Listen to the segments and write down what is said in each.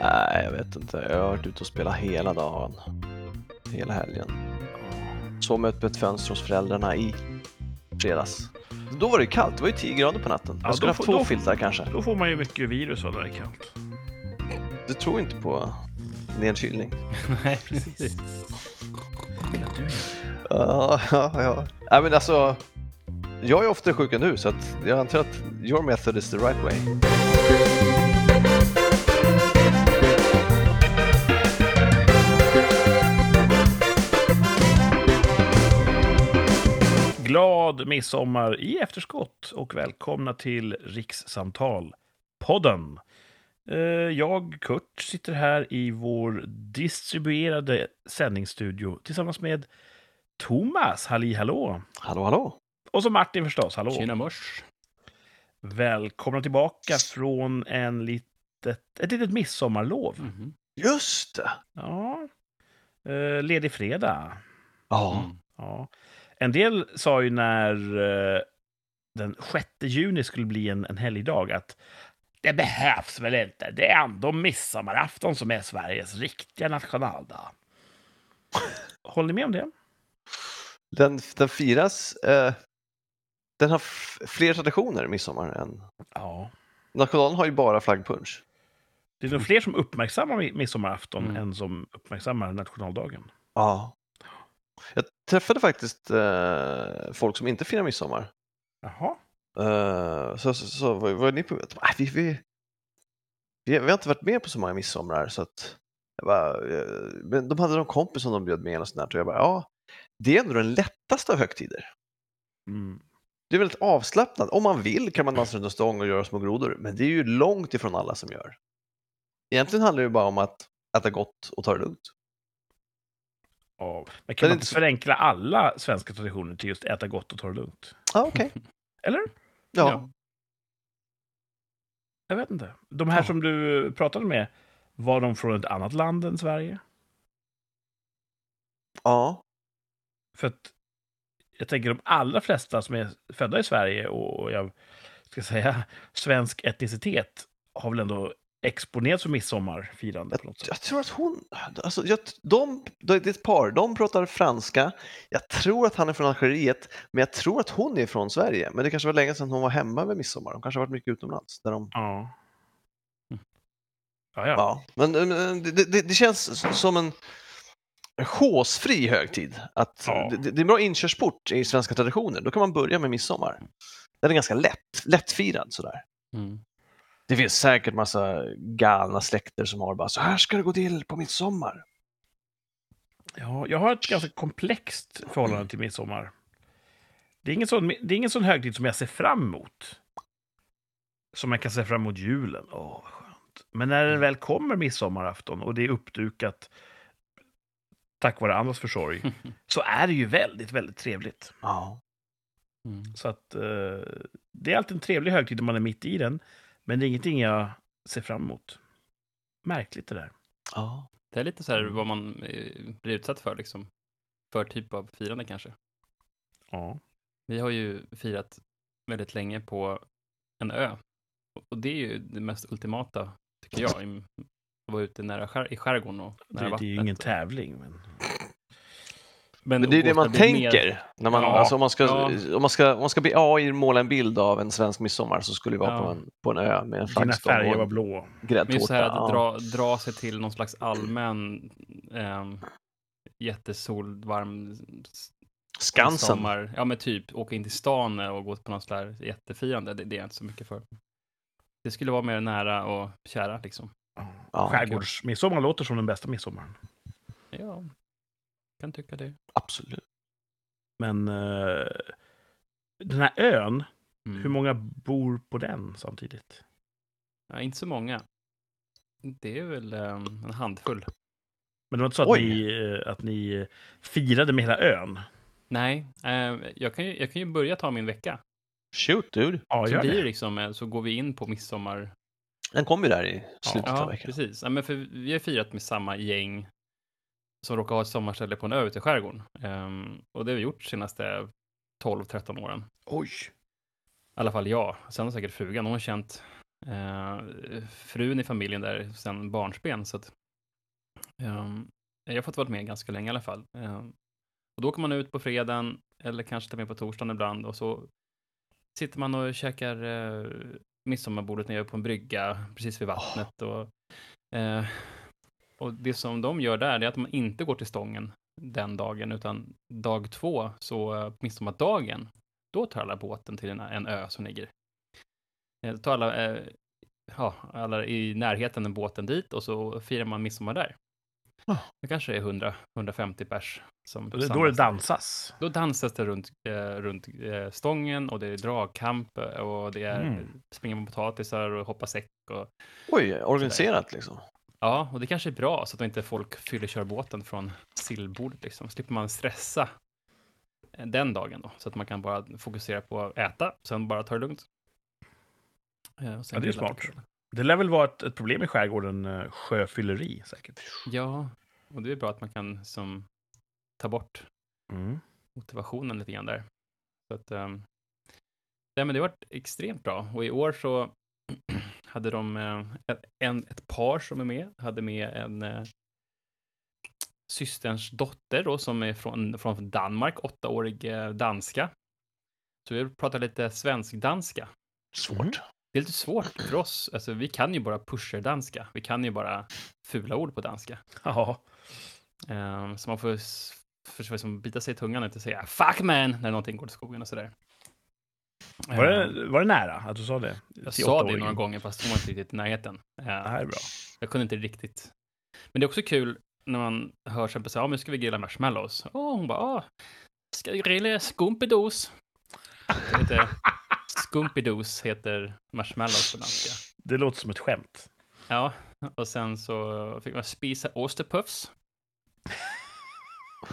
Nej, jag vet inte. Jag har varit ute och spelat hela dagen. Hela helgen. Sov med öppet fönster hos föräldrarna i fredags. Då var det ju kallt, det var ju 10 grader på natten. Ja, Jag skulle haft två då- filtar kanske. Då får man ju mycket virus av det där kallt. Du tror inte på nedkylning? Nej, precis. Ja, ja, ja. Nej, men alltså, jag är ofta sjuk än du, så att jag antar att your method is the right way. Glad midsommar i efterskott och välkomna till Rikssamtal-podden. Eh, Jag, Kurt, sitter här i vår distribuerade sändningsstudio tillsammans med Thomas, halli hallå! Hallå, hallå! Och så Martin förstås, hallå! Tjena mors. Välkomna tillbaka från en litet, ett litet midsommarlov. Mhm. Just det! Ja. Eh, ledig fredag. Ja, Mm. Ja. En del sa ju när eh, den 6 juni skulle bli en, en helgdag att det behövs väl inte. Det är ändå midsommarafton som är Sveriges riktiga nationaldag. Håller ni med om det? den, den firas... Eh, den har fler traditioner, midsommar, än... Ja. Nationalen har ju bara flaggpunsch. Det är nog fler som uppmärksammar mi- midsommarafton Mm. än som uppmärksammar nationaldagen. Ja. Jag träffade faktiskt eh, folk som inte firar midsommar. Jaha. Eh, så, så, så vad, vad är ni på? Ah, vi, vi, vi, vi har inte varit med på så många midsommar så att jag bara, eh, men de hade någon kompis som de bjöd med och sånt där, och jag bara, ja, det är ändå den lättaste av högtider. Mm. Det är väldigt avslappnat. Om man vill kan man dansa runt en stång och göra små grodor, men det är ju långt ifrån alla som gör. Egentligen handlar det ju bara om att äta gott och ta det lugnt. Ja. Men Men kan man det är inte så- förenkla alla svenska traditioner till just äta gott och ta det lugnt? Ja, okej. Eller? Ja. Ja. Jag vet inte. De här Ja. som du pratade med, var de från ett annat land än Sverige? ja. För att jag tänker de allra flesta som är födda i Sverige och jag ska säga svensk etnicitet har väl ändå exponerats för midsommarfirande sätt. Jag tror att hon, alltså jag, de, det är ett par, de pratar franska. Jag tror att han är från Algeriet, men jag tror att hon är från Sverige. Men det kanske var länge sedan hon var hemma över midsommar. De kanske har varit mycket utomlands. Där de, Ja. Mm. Ja, ja. ja. Men men det, det, det känns som en chosefri högtid. Att Ja. det, det är en bra inkörsport i svenska traditioner. Då kan man börja med midsommar. Den är ganska lätt, lättfirad sådär. Mm. Det finns säkert massa galna släkter som har bara så här ska det gå till på midsommar. ja. Jag har ett ganska komplext förhållande till midsommar. Det är ingen sån, det är ingen sån högtid som jag ser fram emot. Som jag kan se fram emot julen. Åh, vad skönt. Men när det väl kommer midsommarafton och det är uppdukat tack vare andras försorg, så är det ju väldigt, väldigt trevligt. Ja. Mm. Så att eh, det är alltid en trevlig högtid när man är mitt i den, men det är ingenting jag ser fram emot. Märkligt det där. ja. Det är lite så här vad man eh, blir utsatt för, liksom. För typ av firande kanske. Ja. Vi har ju firat väldigt länge på en ö. Och det är ju det mest ultimata, tycker jag. i- Att vara ute nära skär, i skärgården och Det, nära det är ju vattnet. ingen tävling. Men... Men det är det man mer- tänker. När man, Ja, alltså om, man ska, ja. om, man ska, om man ska be AI måla en bild av en svensk midsommar så skulle det vara Ja. på, en, på en ö med en Dina flaggstång färger och var blå. Men just så här att dra, dra sig till någon slags allmän eh, jättesolvarm Skansen. sommar. Ja, men typ åka in till stan och gå på något sånt där jättefirande. Det, det är jag inte så mycket för. Det skulle vara mer nära och kära liksom. Ja, Skärgårdsmidsommar låter som den bästa midsommaren. Ja, kan tycka det. absolut. Men eh, den här ön, Mm. hur många bor på den samtidigt? Ja, inte så många. Det är väl eh, en handfull. Men det var inte så att Oj. ni, eh, att ni firade med hela ön? Nej, eh, jag, kan ju, jag kan ju börja ta min vecka. Shoot dude. Ja, Så blir det liksom, så går vi in på midsommar. Den kom ju där i slutet av Ja, veckan. precis. Ja, men för vi har firat med samma gäng som råkar ha ett sommarställe på en ö ute i skärgården. Ehm, och det har vi gjort de senaste 12-13 åren. Oj! I alla fall jag. Sen har säkert frugan, hon har känt eh, frun i familjen där sedan barnsben. Så att, ehm, jag har fått vara med ganska länge i alla fall. Ehm, och då åker man ut på fredagen, eller kanske och med på torsdagen ibland, och så sitter man och käkar eh, midsommarbordet nere på en brygga precis vid vattnet. Och, eh, och det som de gör där är att man inte går till stången den dagen, utan dag två, så eh, midsommardagen, då tar alla båten till en, en ö som ligger. Eh, Då tar alla, eh, ja, alla i närheten en båten dit och så firar man midsommar där. Ah. Det kanske är 100-150 pers som det- Då det dansas. Då dansas det runt, eh, runt eh, stången och det är dragkamp och det är Mm. springa med potatisar och hoppa säck. Och, Oj, organiserat liksom. Ja, och det kanske är bra så att inte folk fyller kör båten från sillbordet. Liksom. Slipper man stressa eh, den dagen då, så att man kan bara fokusera på att äta, sen bara ta det lugnt. Eh, Ja, det är smart. Det lär väl vara ett, ett problem i skärgården, eh, sjöfylleri säkert. Ja, och det är bra att man kan som, ta bort Mm. motivationen lite grann där. Så att, um, nej, men det har varit extremt bra. Och i år så hade de eh, ett- en, ett par som är med, hade med en eh, systerns dotter då, som är från, från Danmark, åttaårig eh, danska. Så vi pratar lite svensk-danska. Svårt. Mm. Det är lite svårt för oss. Alltså, vi kan ju bara pusher-danska. Vi kan ju bara fula ord på danska. Ja. Um, så man får, får liksom bita sig i tungan och inte säga fuck man när någonting går till skogen och sådär. Var, Ehm, det, var det nära att du sa det? jag sa det några gånger fast hon var inte riktigt i närheten. Det Ehm, här är bra. jag kunde inte riktigt. Men det är också kul när man hör så här, ja, men ska vi grilla marshmallows? Och hon bara, ja, ska vi grilla skumpidos? Det heter, skumpidos heter marshmallows på danska. Det låter som ett skämt. Ja, och sen så fick man spisa ostepuffs.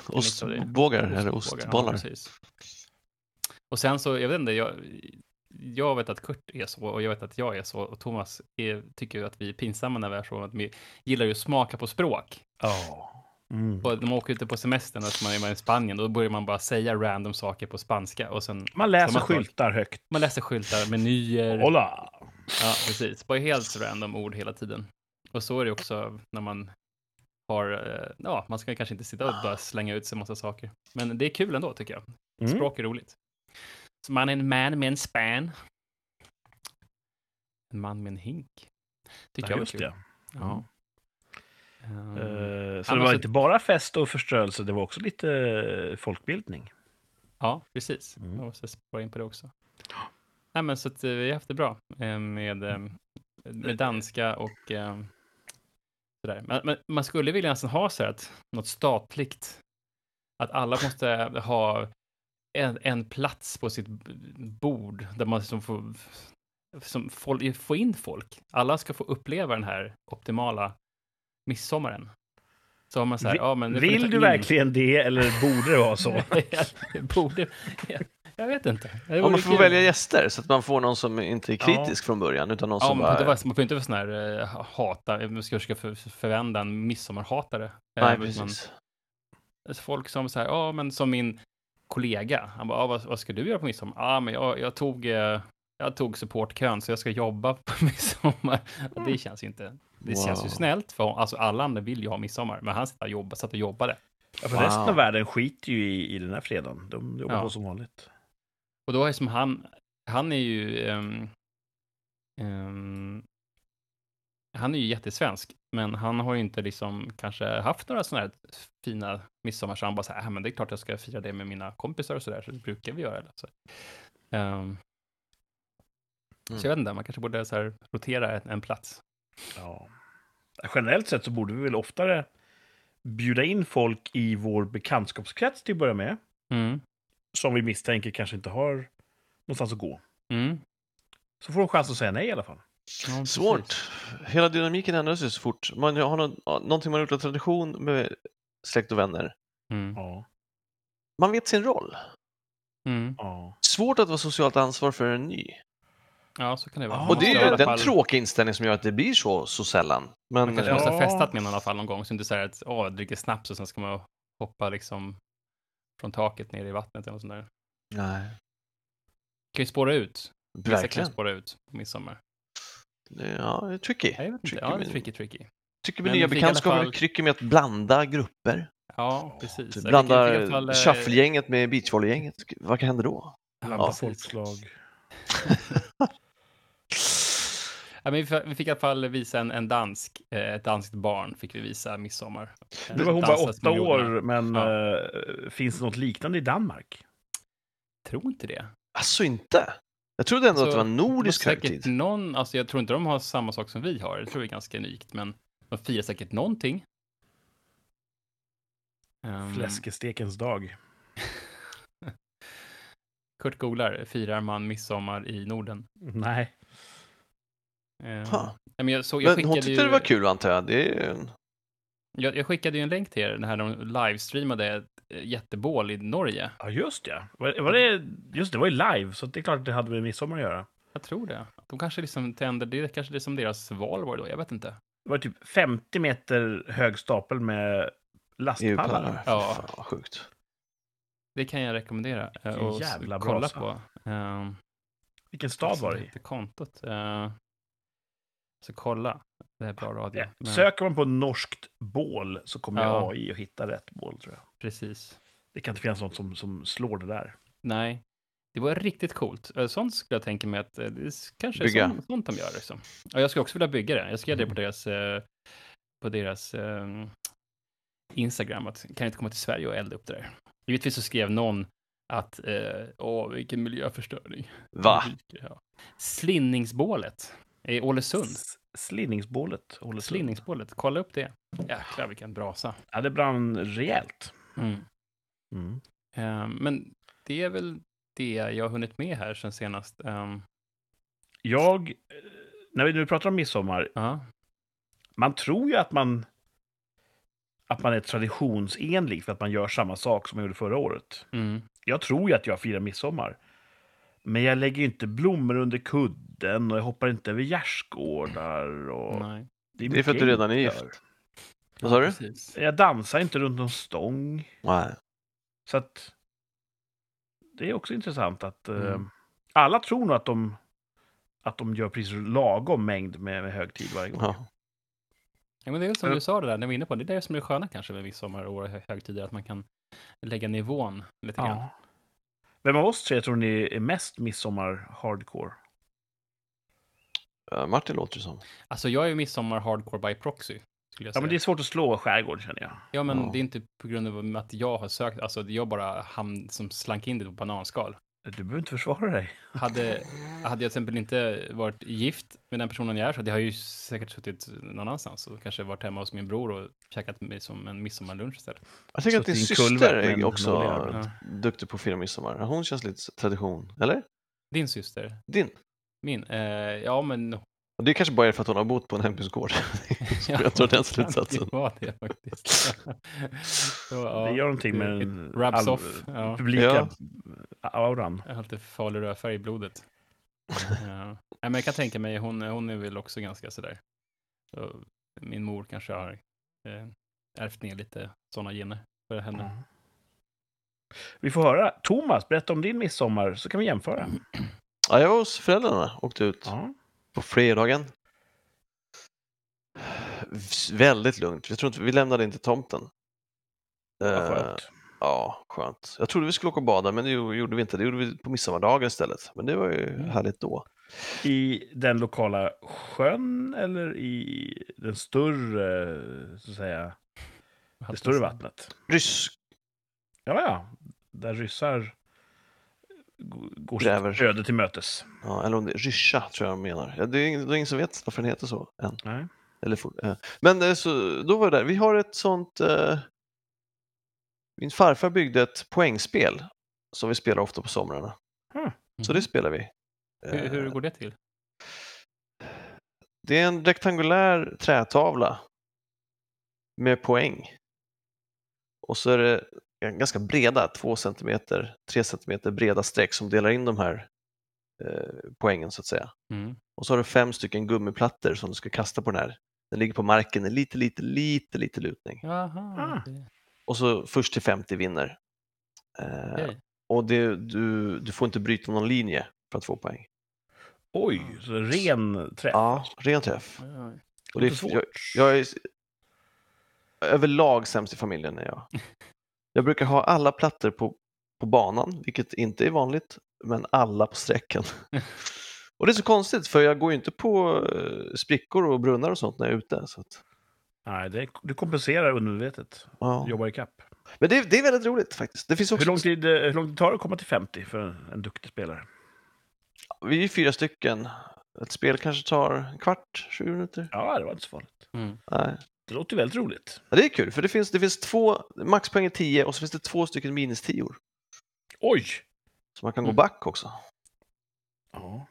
Ostbågar eller ostbollar. Ja, precis. Och sen så, jag vet inte, jag, jag vet att Kurt är så och jag vet att jag är så och Thomas är, tycker att vi är pinsamma när vi är så. Att vi gillar ju att smaka på språk. Ja. Mm. Och när man åker ute på semestern och man är i Spanien, då börjar man bara säga random saker på spanska och sen Man läser sak. skyltar högt. man läser skyltar, menyer. Hola! Ja, precis. Bara helt random ord hela tiden. Och så är det också när man har, eh, ja, man ska kanske inte sitta och bara slänga ut sig massa saker. Men det är kul ändå tycker jag. Mm. Språk är roligt. Så man är en man med en span. En man med en hink. Tycker Ja, jag var kul. det. Ja. Ehm, Eh, så det var inte bara fest och förstörelse, det var också lite eh, folkbildning. Ja, precis. Mm. Jag måste spara in på det också. Nej, men så att eh, vi har haft det bra med, med danska och sådär. Men, men man skulle vilja nästan ha så här att något statligt, att alla måste ha en, en plats på sitt bord där man som får, som får, får in folk. Alla ska få uppleva den här optimala midsommaren. Så har man så här, Vi- ja men... får Vill du in- verkligen det eller borde det vara så? jag borde... Jag, jag vet inte. Ja, man får kul. välja gäster så att man får någon som inte är Ja. kritisk från början utan någon Ja, som man får inte bara... vara, man får inte vara sån här uh, hata, man ska försöka för, förvända en midsommarhatare. Nej, Eh, man- precis. alltså, folk som så här, ja men som min kollega, han bara, vad, vad ska du göra på midsommar? Ja, men jag, jag tog, eh, jag tog supportkön så jag ska jobba på midsommar. Och det känns ju inte, det känns ju Wow. snällt för alltså alla andra vill ju ha midsommar, men han satt och jobbade, satt och jobbade. Ja, för Wow. resten av världen skiter ju i, i den här fredagen. De jobbar Ja. på som vanligt. Och då är som han, han är ju, ehm, ehm, han är ju jättesvensk, men han har ju inte liksom kanske haft några sådana här fina midsommar, så han bara så här, "Ah, men det är klart jag ska fira det med mina kompisar och sådär, så det brukar vi göra. Så, Ehm, Mm. så jag vet inte, man kanske borde så här rotera en, en plats. Ja. Generellt sett så borde vi väl oftare bjuda in folk i vår bekantskapskrets till att börja med. Mm. Som vi misstänker kanske inte har någonstans att gå. Mm. Så får de chans att säga nej i alla fall. Ja. Svårt. Hela dynamiken ändras ju så fort. Man har någon, någonting man har gjort av tradition med släkt och vänner. Mm. Ja. Man vet sin roll. Mm. ja. Svårt att vara socialt ansvar för en ny. Ja, så kan det vara. Och det är ju den fall- tråkiga inställningen som gör att det blir så, så sällan. Men Man kanske måste ha festat med någon i alla fall någon gång, så inte här att åh, dricker snaps och sen ska man hoppa liksom från taket ner i vattnet eller något sånt där. nej, kan ju spåra ut. Vissa kan verkligen. spåra ut på midsommar. Ja, det är tricky. Jag vet inte. Tricky Ja, det är med- tricky, tricky. Tycker med nya bekantskaper, fall- krycker med att blanda grupper. Ja, precis. Jag jag fick i Blanda fall, eh, shufflegänget med beachvolley-gänget. Vad kan hända då? Blanda precis. folkslag. Ja, men vi, fick i alla fall visa en, en dansk, eh, ett danskt barn fick vi visa midsommar. Nu var hon bara åtta år, men Ja. eh, finns det något liknande i Danmark? Tror inte det. Alltså inte? Jag trodde ändå att det var en Det var nordisk säkert högtid. någon, alltså jag tror inte de har samma sak som vi har, det tror jag är ganska unikt, men de firar säkert någonting. Um, Fläskestekens dag. Kurt googlar, firar man midsommar i Norden? Nej. Nej, men jag, så, jag, Men hon tyckte ju, det var kul antar jag. Det är ju en... jag, jag skickade ju en länk till er när de livestreamade ett eh, jättebål i Norge. Ja, just ja. Var, var det, just det, var ju live, så det är klart att det hade med midsommar att göra. Jag tror det. De kanske liksom tänder, det är kanske det som deras valborg då, jag vet inte. Det var typ 50 meter hög stapel med lastpallar. Ja. Fan sjukt. Det kan jag rekommendera eh, och jävla kolla brasa. på. Um, Vilken stad var det i? heter kontot? Uh, så kolla. Det är bra radio. Ja. Men- Söker man på norskt bål så kommer Ja. AI att hitta rätt bål, tror jag. Precis. Det kan inte finnas något som, som slår det där. Nej, det var riktigt coolt. Eh, Sånt skulle jag tänka mig att eh, det är kanske är Bygga. sånt, sånt de gör. Liksom. Och jag skulle också vilja bygga det. Jag skrev det på deras, eh, på deras eh, Instagram, att kan jag inte komma till Sverige och elda upp det där? Givetvis så skrev någon att, eh, åh, vilken miljöförstöring. Va? Ja. Slinningsbålet i Ålesund. Slinningsbålet. Ålesund. Slinningsbålet, kolla upp det. Jäklar vilken brasa. Ja, det brann rejält. Mm. Mm. Eh, men det är väl det jag har hunnit med här sen senast. Um, Jag, eh, när vi nu pratar om midsommar, ja. man tror ju att man att man är traditionsenlig för att man gör samma sak som man gjorde förra året. Mm. Jag tror ju att jag firar midsommar. Men jag lägger ju inte blommor under kudden och jag hoppar inte över gärdsgårdar. Och Nej. Det är mycket för att du redan är gift. Vad sa du? Precis. Jag dansar inte runt någon stång. Nej. Så att det är också intressant att eh, Mm. alla tror nog att de, att de gör precis lagom mängd med, med högtid varje gång. Ja. Ja, men det är som Ja. du sa det där, när vi var inne på det, det är det som är det sköna kanske med midsommar och hö- högtider, att man kan lägga nivån lite grann. Vem av oss tre tror ni är mest midsommar-hardcore? Ja, Martin låter det som. Alltså jag är ju midsommar hardcore by proxy, skulle jag Ja, men det är svårt att slå skärgård känner jag. Ja, men Ja. det är inte på grund av att jag har sökt, alltså jag bara hamn, som slank in det på bananskal. Du behöver inte försvara dig. Hade, hade jag till exempel inte varit gift med den personen jag är, så hade jag ju säkert suttit någon annanstans och kanske varit hemma hos min bror och käkat mig som en midsommarlunch istället. Jag tänker att din syster är också Ja. duktig på att fira midsommar. Hon känns lite tradition, eller? Din syster, Din? min, eh, ja men Och det kanske bara är för att hon har bott på en hembygdsgård. jag tror den slutsatsen. Det var det faktiskt. Så, ja, det gör någonting med den all- off. Ja. publika auran. Jag har lite farlig rödfärg i blodet. ja. Men jag kan tänka mig, hon, hon är väl också ganska sådär. Så, min mor kanske har eh, ärvt ner lite sådana gener för henne. Mm. Vi får höra. Thomas, berätta om din midsommar så kan vi jämföra. Ja, jag var hos föräldrarna, åkte ut Ja. På fredagen. Väldigt lugnt. Jag tror inte, vi lämnade inte tomten. Vad Eh, skönt. Ja, skönt. Jag trodde vi skulle åka och bada, men det gjorde vi inte. Det gjorde vi på midsommardagen istället. Men det var ju Mm. härligt då. I den lokala sjön eller i den större, så att säga, det större vattnet? Ryss Ja, ja. Där ryssar går Gräver. sitt öde till mötes. Ja, eller om det är ryscha tror jag de menar. Ja, det, är ingen, det är ingen som vet varför den heter så än. Nej. Eller, for- eh. Men eh, så, då var det där. Vi har ett sånt... Eh, min farfar byggde ett poängspel som vi spelar ofta på somrarna. Så det spelar vi. Mm. hur, hur Eh, går det till? Det är en rektangulär trätavla med poäng. Och så är det ganska breda, 2 cm, 3 cm breda streck som delar in de här eh, poängen så att säga. Mm. Och så har du fem stycken gummiplattor som du ska kasta på den här. Den ligger på marken i lite, lite, lite, lite lutning. Ah. Och så först till 50 vinner. Eh, okej. och det, du, du får inte bryta någon linje för att få poäng. Oj, så ren träff. Ja, ren träff. Oj, oj. Och det är, jag, jag är överlag sämst i familjen är jag. Jag brukar ha alla plattor på, på banan, vilket inte är vanligt, men alla på sträckan. Och det är så konstigt, för jag går ju inte på eh, sprickor och brunnar och sånt när jag är ute. Så att, Nej, det, du kompenserar undermedvetet. ja. Jobbar i kapp. Men det, det är väldigt roligt faktiskt. Det finns också, Hur lång, tid, eh, hur lång tid tar det att komma till 50 för en, en duktig spelare? Vi är fyra stycken. Ett spel kanske tar en kvart, 20 minuter. Ja, det var inte så farligt. Mm. Nej. Det låter väldigt roligt. Ja, det är kul, för det finns, det finns två, maxpoäng är 10 och så finns det två stycken minus 10 Oj! Så man kan gå Mm. back också. Ja.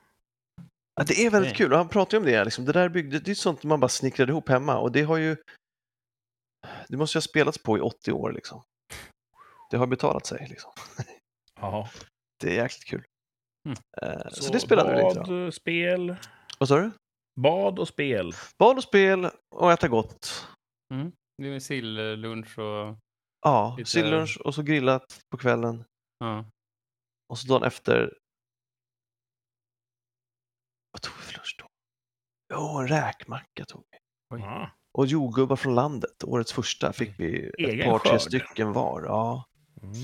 Ja, det är väldigt Okej. kul och han pratar ju om det. Liksom. Det där byggde, det är sånt man bara snickrade ihop hemma och det har ju det måste ju ha spelats på i 80 år liksom. Det har betalat sig liksom. ja. Det är jäkligt kul. Mm. Eh, så, det spelade vi lite. Bad, spel. Vad sa du? Bad och spel. Bad och spel och äta gott. Mm. Det är sillunch och... Ja, Lite- sillunch och så grillat på kvällen Ja. och så dagen efter. Vad tog vi för lunch då? Jo, en räkmacka tog vi. Oj. Ja. Och jordgubbar från landet. Årets första fick vi ett Egen par, tre skörd. stycken var. Ja, Mm.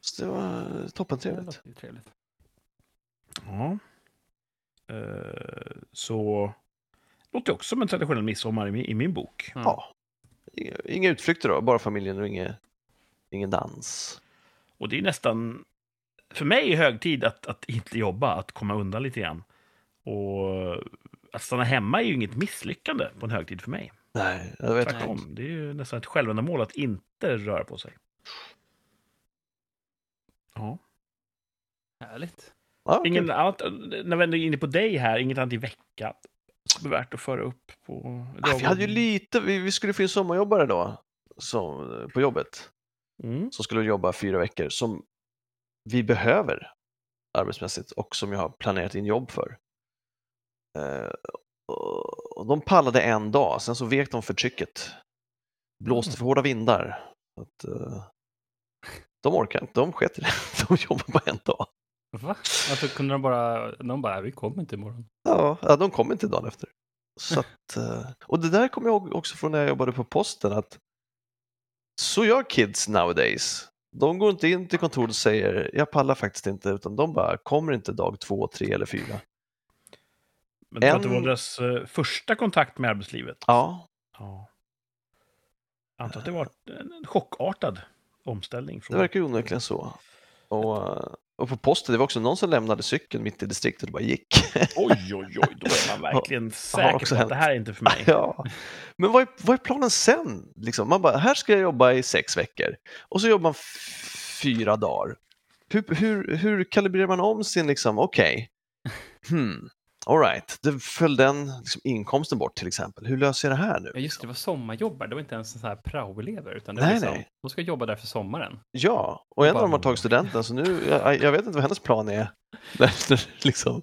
så det var Det toppentrevligt. ju trevligt. ja. Eh, så låter också som en traditionell midsommar i min, i min bok. Ja. Ja. Inga, inga utflykter då, bara familjen och inge, ingen dans. Och det är nästan, för mig är hög tid att, att inte jobba, att komma undan lite grann. Och att stanna hemma är ju inget misslyckande på en högtid för mig. Nej, jag vet inte. Tvärtom, det är ju nästan ett självändamål att inte röra på sig. Ja. Härligt. Ja, Ingen kul. annat, när vi ändå är inne på dig här, inget annat i veckan som är värt att föra upp på Ah, vi hade ju lite, vi, vi skulle få in sommarjobbare då, som, på jobbet, Mm. som skulle jobba fyra veckor, som vi behöver arbetsmässigt och som jag har planerat in jobb för. Eh, och de pallade en dag, sen så vek de för trycket. Blåste för hårda vindar. Att, eh, de orkar inte, de sket i det. De jobbar bara en dag. Va? Alltså kunde de bara... De bara, vi kommer inte imorgon. Ja, ja, de kom inte dagen efter. Så att, eh, och det där kommer jag ihåg också från när jag jobbade på posten att så gör kids nowadays. De går inte in till kontoret och säger jag pallar faktiskt inte utan de bara kommer inte dag två, tre eller fyra. Men det En- var deras eh, första kontakt med arbetslivet? Ja, Ja. Jag antar att det var en chockartad omställning. det Från... verkar ju onekligen så. Och, eh, och på posten, det var också någon som lämnade cykeln mitt i distriktet och bara gick. Oj, oj, oj, då är man verkligen säker på att hänt. det här är inte för mig. ja. Men vad är, vad är planen sen? Liksom, man bara, här ska jag jobba i sex veckor och så jobbar man fyra dagar. Hur, hur, hur kalibrerar man om sin, liksom, okej, hmm, all right, det föll den liksom, inkomsten bort till exempel. Hur löser jag det här nu? Ja, just det, det var sommarjobbar. Det var inte ens en sån här praoelever. Utan det Nej, var liksom, nej. De ska jobba där för sommaren. Ja, och en av dem har tagit studenten så nu, jag, jag vet inte vad hennes plan är. liksom,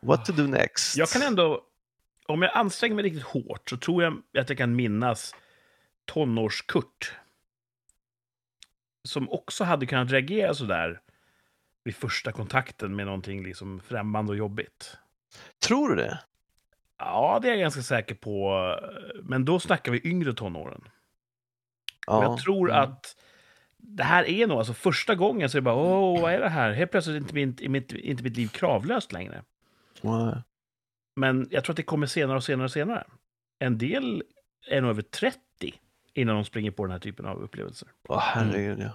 what to do next? Jag kan ändå, om jag anstränger mig riktigt hårt, så tror jag att jag kan minnas tonårskurt. Som också hade kunnat reagera sådär vid första kontakten med någonting liksom främmande och jobbigt. Tror du det? Ja, det är jag ganska säker på. Men då snackar vi yngre tonåren. Och Ja. jag tror Mm. att det här är nog, alltså första gången så är det bara, åh, vad är det här? Helt plötsligt är inte mitt, är mitt, inte mitt liv kravlöst längre. Nej. Men jag tror att det kommer senare och senare och senare. En del är nog över 30 innan de springer på den här typen av upplevelser. Åh, herregud, ja.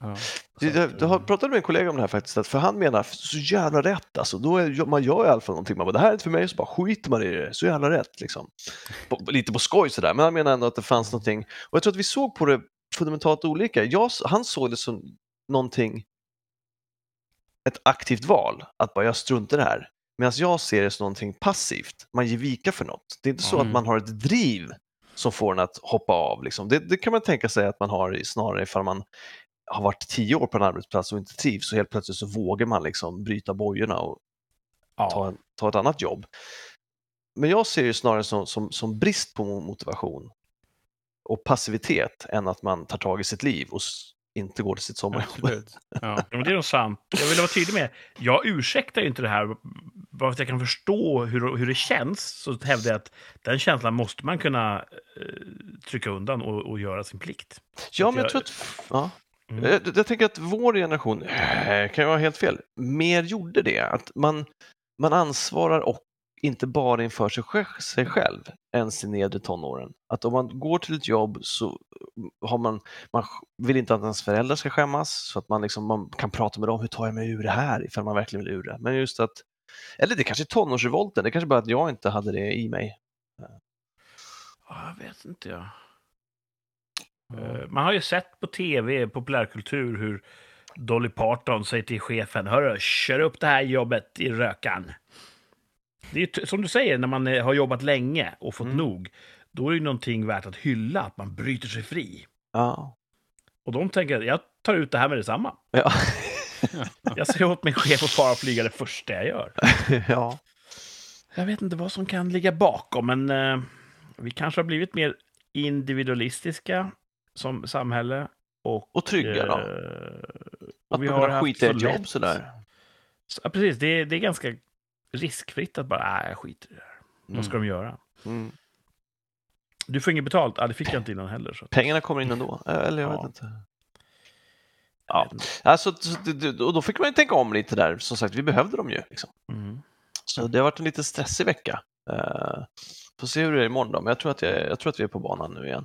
Ja. Jag, jag, har pratat med en kollega om det här faktiskt, för han menar så jävla rätt alltså. Då är, man gör i alla fall någonting. Man bara, det här är inte för mig, så bara skiter man i det. Så jävla rätt liksom. Lite på skoj sådär, men han menar ändå att det fanns någonting. Och jag tror att vi såg på det fundamentalt olika. Jag, han såg det som någonting, ett aktivt val. Att bara, jag struntar i det här. Medan jag ser det som någonting passivt. Man ger vika för något. Det är inte så Mm. att man har ett driv som får en att hoppa av. Liksom. Det, det kan man tänka sig att man har snarare ifall man har varit tio år på en arbetsplats och inte trivs så helt plötsligt så vågar man liksom bryta bojorna och ta, en, ta ett annat jobb. Men jag ser det snarare som, som, som brist på motivation och passivitet än att man tar tag i sitt liv och inte går till sitt sommarjobb. Ja. Ja, men det är nog sant. Jag vill vara tydlig med, jag ursäktar ju inte det här. Bara för att jag kan förstå hur, hur det känns, så hävdar jag att den känslan måste man kunna eh, trycka undan och, och göra sin plikt. Ja, men jag jag- tror att... Ja. Mm. Jag, jag tänker att vår generation, eh, kan jag vara helt fel, mer gjorde det. Att man, man ansvarar och inte bara inför sig, sj- sig själv ens i nedre tonåren. Att om man går till ett jobb så har man, man vill inte att ens föräldrar ska skämmas så att man, liksom, man kan prata med dem, hur tar jag mig ur det här ifall man verkligen vill ur det. Men just att, eller det kanske är tonårsrevolten, det kanske bara att jag inte hade det i mig. Ja, Jag vet inte. Ja. Eh, Man har ju sett på tv, populärkultur, hur Dolly Parton säger till chefen, hörru, kör upp det här jobbet i rökan. Det är ju som du säger, när man eh, har jobbat länge och fått Mm. nog, då är det ju någonting värt att hylla, att man bryter sig fri. Ja. Och de tänker, jag tar ut det här med detsamma. Ja. Jag säger åt min chef att bara flyga det första jag gör. ja. Jag vet inte vad som kan ligga bakom, men eh, vi kanske har blivit mer individualistiska som samhälle. Och, Och trygga då. eh, Att och vi man har haft skita i ett jobb sådär. Så, ja, precis, det, är- det är ganska riskfritt att bara, nej, jag skiter i det här. Vad ska de göra? Mm. Du får inget betalt? Ja, det fick jag inte innan heller. Så. Pengarna kommer in ändå, eller jag Ja. vet inte. Ja. Alltså, och då fick man ju tänka om lite där, som sagt, vi behövde dem ju. Liksom. Mm. Så det har varit en lite stressig vecka. Uh, får se hur det är imorgon då, men jag tror, att jag, jag tror att vi är på banan nu igen.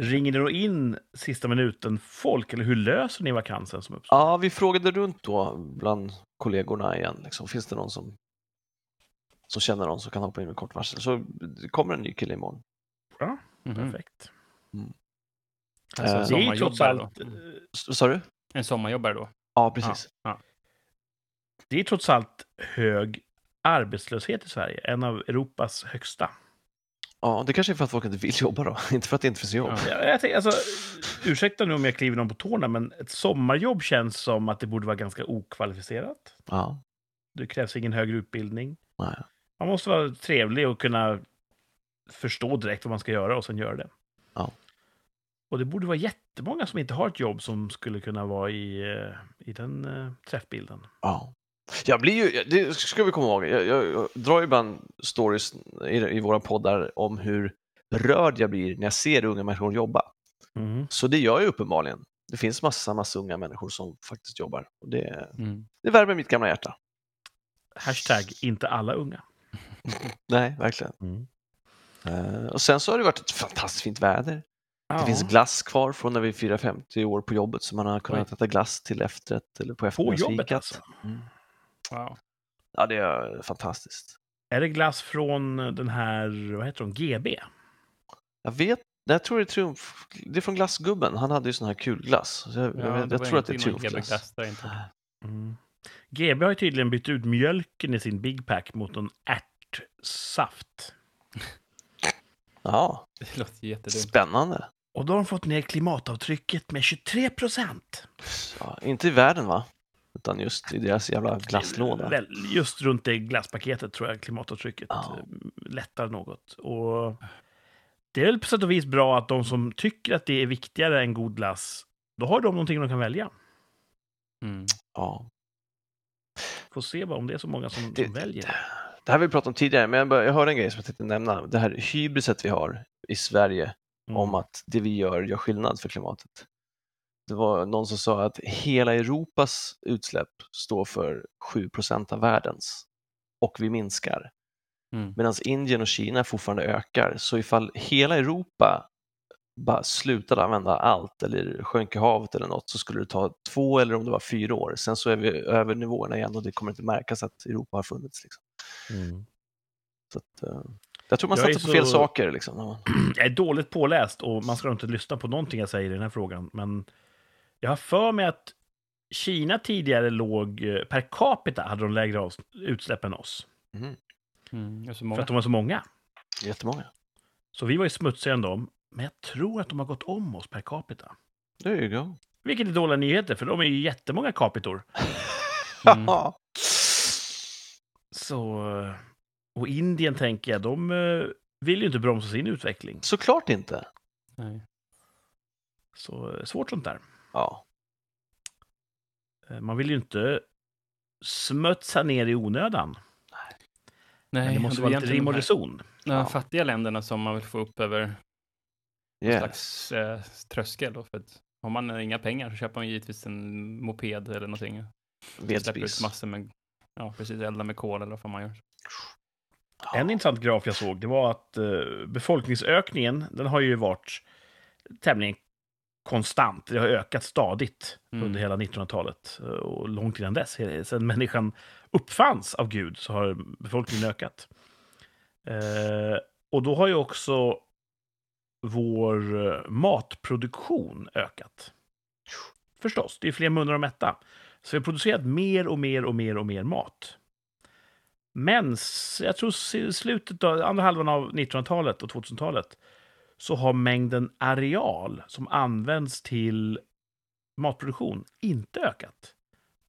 Ringer det då in sista minuten folk, eller hur löser ni vakansen som uppstår? Ja, vi frågade runt då bland kollegorna igen. Liksom. Finns det någon som, som känner någon som kan hoppa in med kort varsel? Så det kommer en ny kille imorgon. Mhm. Perfekt. Alltså en Eh, Det är ju trots sommarjobbare allt, då. eh, Vad sa du? En sommarjobbare då. Ja, precis. det är trots allt hög arbetslöshet i Sverige. En av Europas högsta. Ja, det kanske är för att folk inte vill jobba då, inte för att det inte finns jobb. Ja. Jag, tänker, alltså, ursäkta nu om jag kliver någon på tårna, men ett sommarjobb känns som att det borde vara ganska okvalificerat. Ja, Det krävs ingen högre utbildning. nej. Man måste vara trevlig och kunna förstå direkt vad man ska göra och sen göra det. Ja. Och det borde vara jättemånga som inte har ett jobb som skulle kunna vara i, eh, i den eh, träffbilden. Ja. Jag blir ju, det ska vi komma ihåg, jag, jag, jag drar ju ibland stories i, i våra poddar om hur rörd jag blir när jag ser unga människor jobba. Mm. Så det gör jag uppenbarligen. Det finns massa, massa unga människor som faktiskt jobbar. Och det, Mm. det värmer mitt gamla hjärta. Hashtag inte alla unga. Nej, verkligen. Mm. Eh, och sen så har det varit ett fantastiskt fint väder. Ja. Det finns glass kvar från när vi firar 50 år på jobbet så man har kunnat äta glass till efterrätt eller på På eftermiddagsfikat. jobbet alltså. Mm. Wow. Ja, det är fantastiskt. Är det glass från den här, vad heter de, GB? Jag vet, jag tror det är Triumf, det är från glassgubben, han hade ju sån här kulglass. Så jag, jag, Ja, jag var tror att det är Triumfglass. Mm. GB har ju tydligen bytt ut mjölken i sin Big Pack mot någon ärtsaft. Ja, Det låter jättedumt. spännande. Och då har de fått ner klimatavtrycket med 23 procent. Ja, inte i världen va? Utan just i deras jävla glasslåda. Just runt det glasspaketet tror jag klimatavtrycket Ja. eh, lättar något. Och det är väl på sätt och vis bra att de som tycker att det är viktigare än god glass, då har de någonting de kan välja. Mm. Ja. Får se vad om det är så många som, Det- som väljer. det. Det här har vi pratat om tidigare, men jag, bara, jag hörde en grej som jag tänkte nämna. Det här hybriset vi har i Sverige Mm. om att det vi gör gör skillnad för klimatet. Det var någon som sa att hela Europas utsläpp står för 7% av världens och vi minskar. Mm. Medan Indien och Kina fortfarande ökar. Så ifall hela Europa bara slutade använda allt eller sjönk i havet eller något så skulle det ta två eller om det var fyra år. Sen så är vi över nivåerna igen och det kommer inte märkas att Europa har funnits. Liksom. Mm. Så att, eh, jag tror man Jag satsar på fel saker. Liksom. Jag är dåligt påläst och man ska inte lyssna på någonting jag säger i den här frågan. Men jag har för mig att Kina tidigare låg eh, per capita hade de lägre utsläpp än oss. Mhm. Mm. Så För att de var så många. Jättemånga. Så vi var ju smutsigare än dem. Men jag tror att de har gått om oss per capita. There you go. Vilket är dåliga nyheter, för de är ju jättemånga capitor. Mm. Så... eh, Och Indien, tänker jag, de eh, vill ju inte bromsa sin utveckling. Såklart inte. Nej. Så svårt sånt där. Ja. Eh, Man vill ju inte smutsa ner i onödan. Men Nej, det måste vara lite rim och reson. de Ja. fattiga länderna som man vill få upp över Yes. slags eh, tröskel. Då, för att har man inga pengar så köper man givetvis en moped eller någonting. Släpper ut massor med, ja precis, elda med kol eller vad man gör. En intressant graf jag såg, det var att eh, befolkningsökningen, den har ju varit tämligen konstant. Det har ökat stadigt Mm. under hela 1900-talet eh, och långt innan dess. Sedan människan uppfanns av Gud så har befolkningen ökat. Eh, och då har ju också vår eh, matproduktion ökat. Förstås, det är fler munnar att mätta. Så vi har producerat mer och mer och mer och mer mat. Men jag tror slutet av andra halvan av 1900-talet och 2000-talet så har mängden areal som används till matproduktion inte ökat.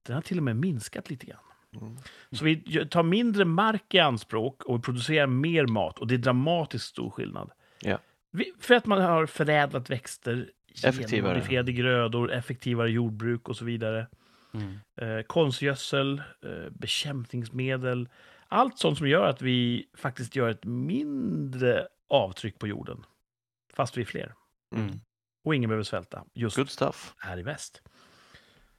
Den har till och med minskat lite grann. Mm. Så vi tar mindre mark i anspråk och vi producerar mer mat och det är dramatiskt stor skillnad. Ja. Vi, för att man har förädlat växter, Effektivare. genmodifierade grödor, effektivare jordbruk och så vidare Mm. eh, konstgödsel, eh, bekämpningsmedel. Allt sånt som gör att vi faktiskt gör ett mindre avtryck på jorden. Fast vi är fler. Mm. Och ingen behöver svälta. Just Good stuff. här i väst.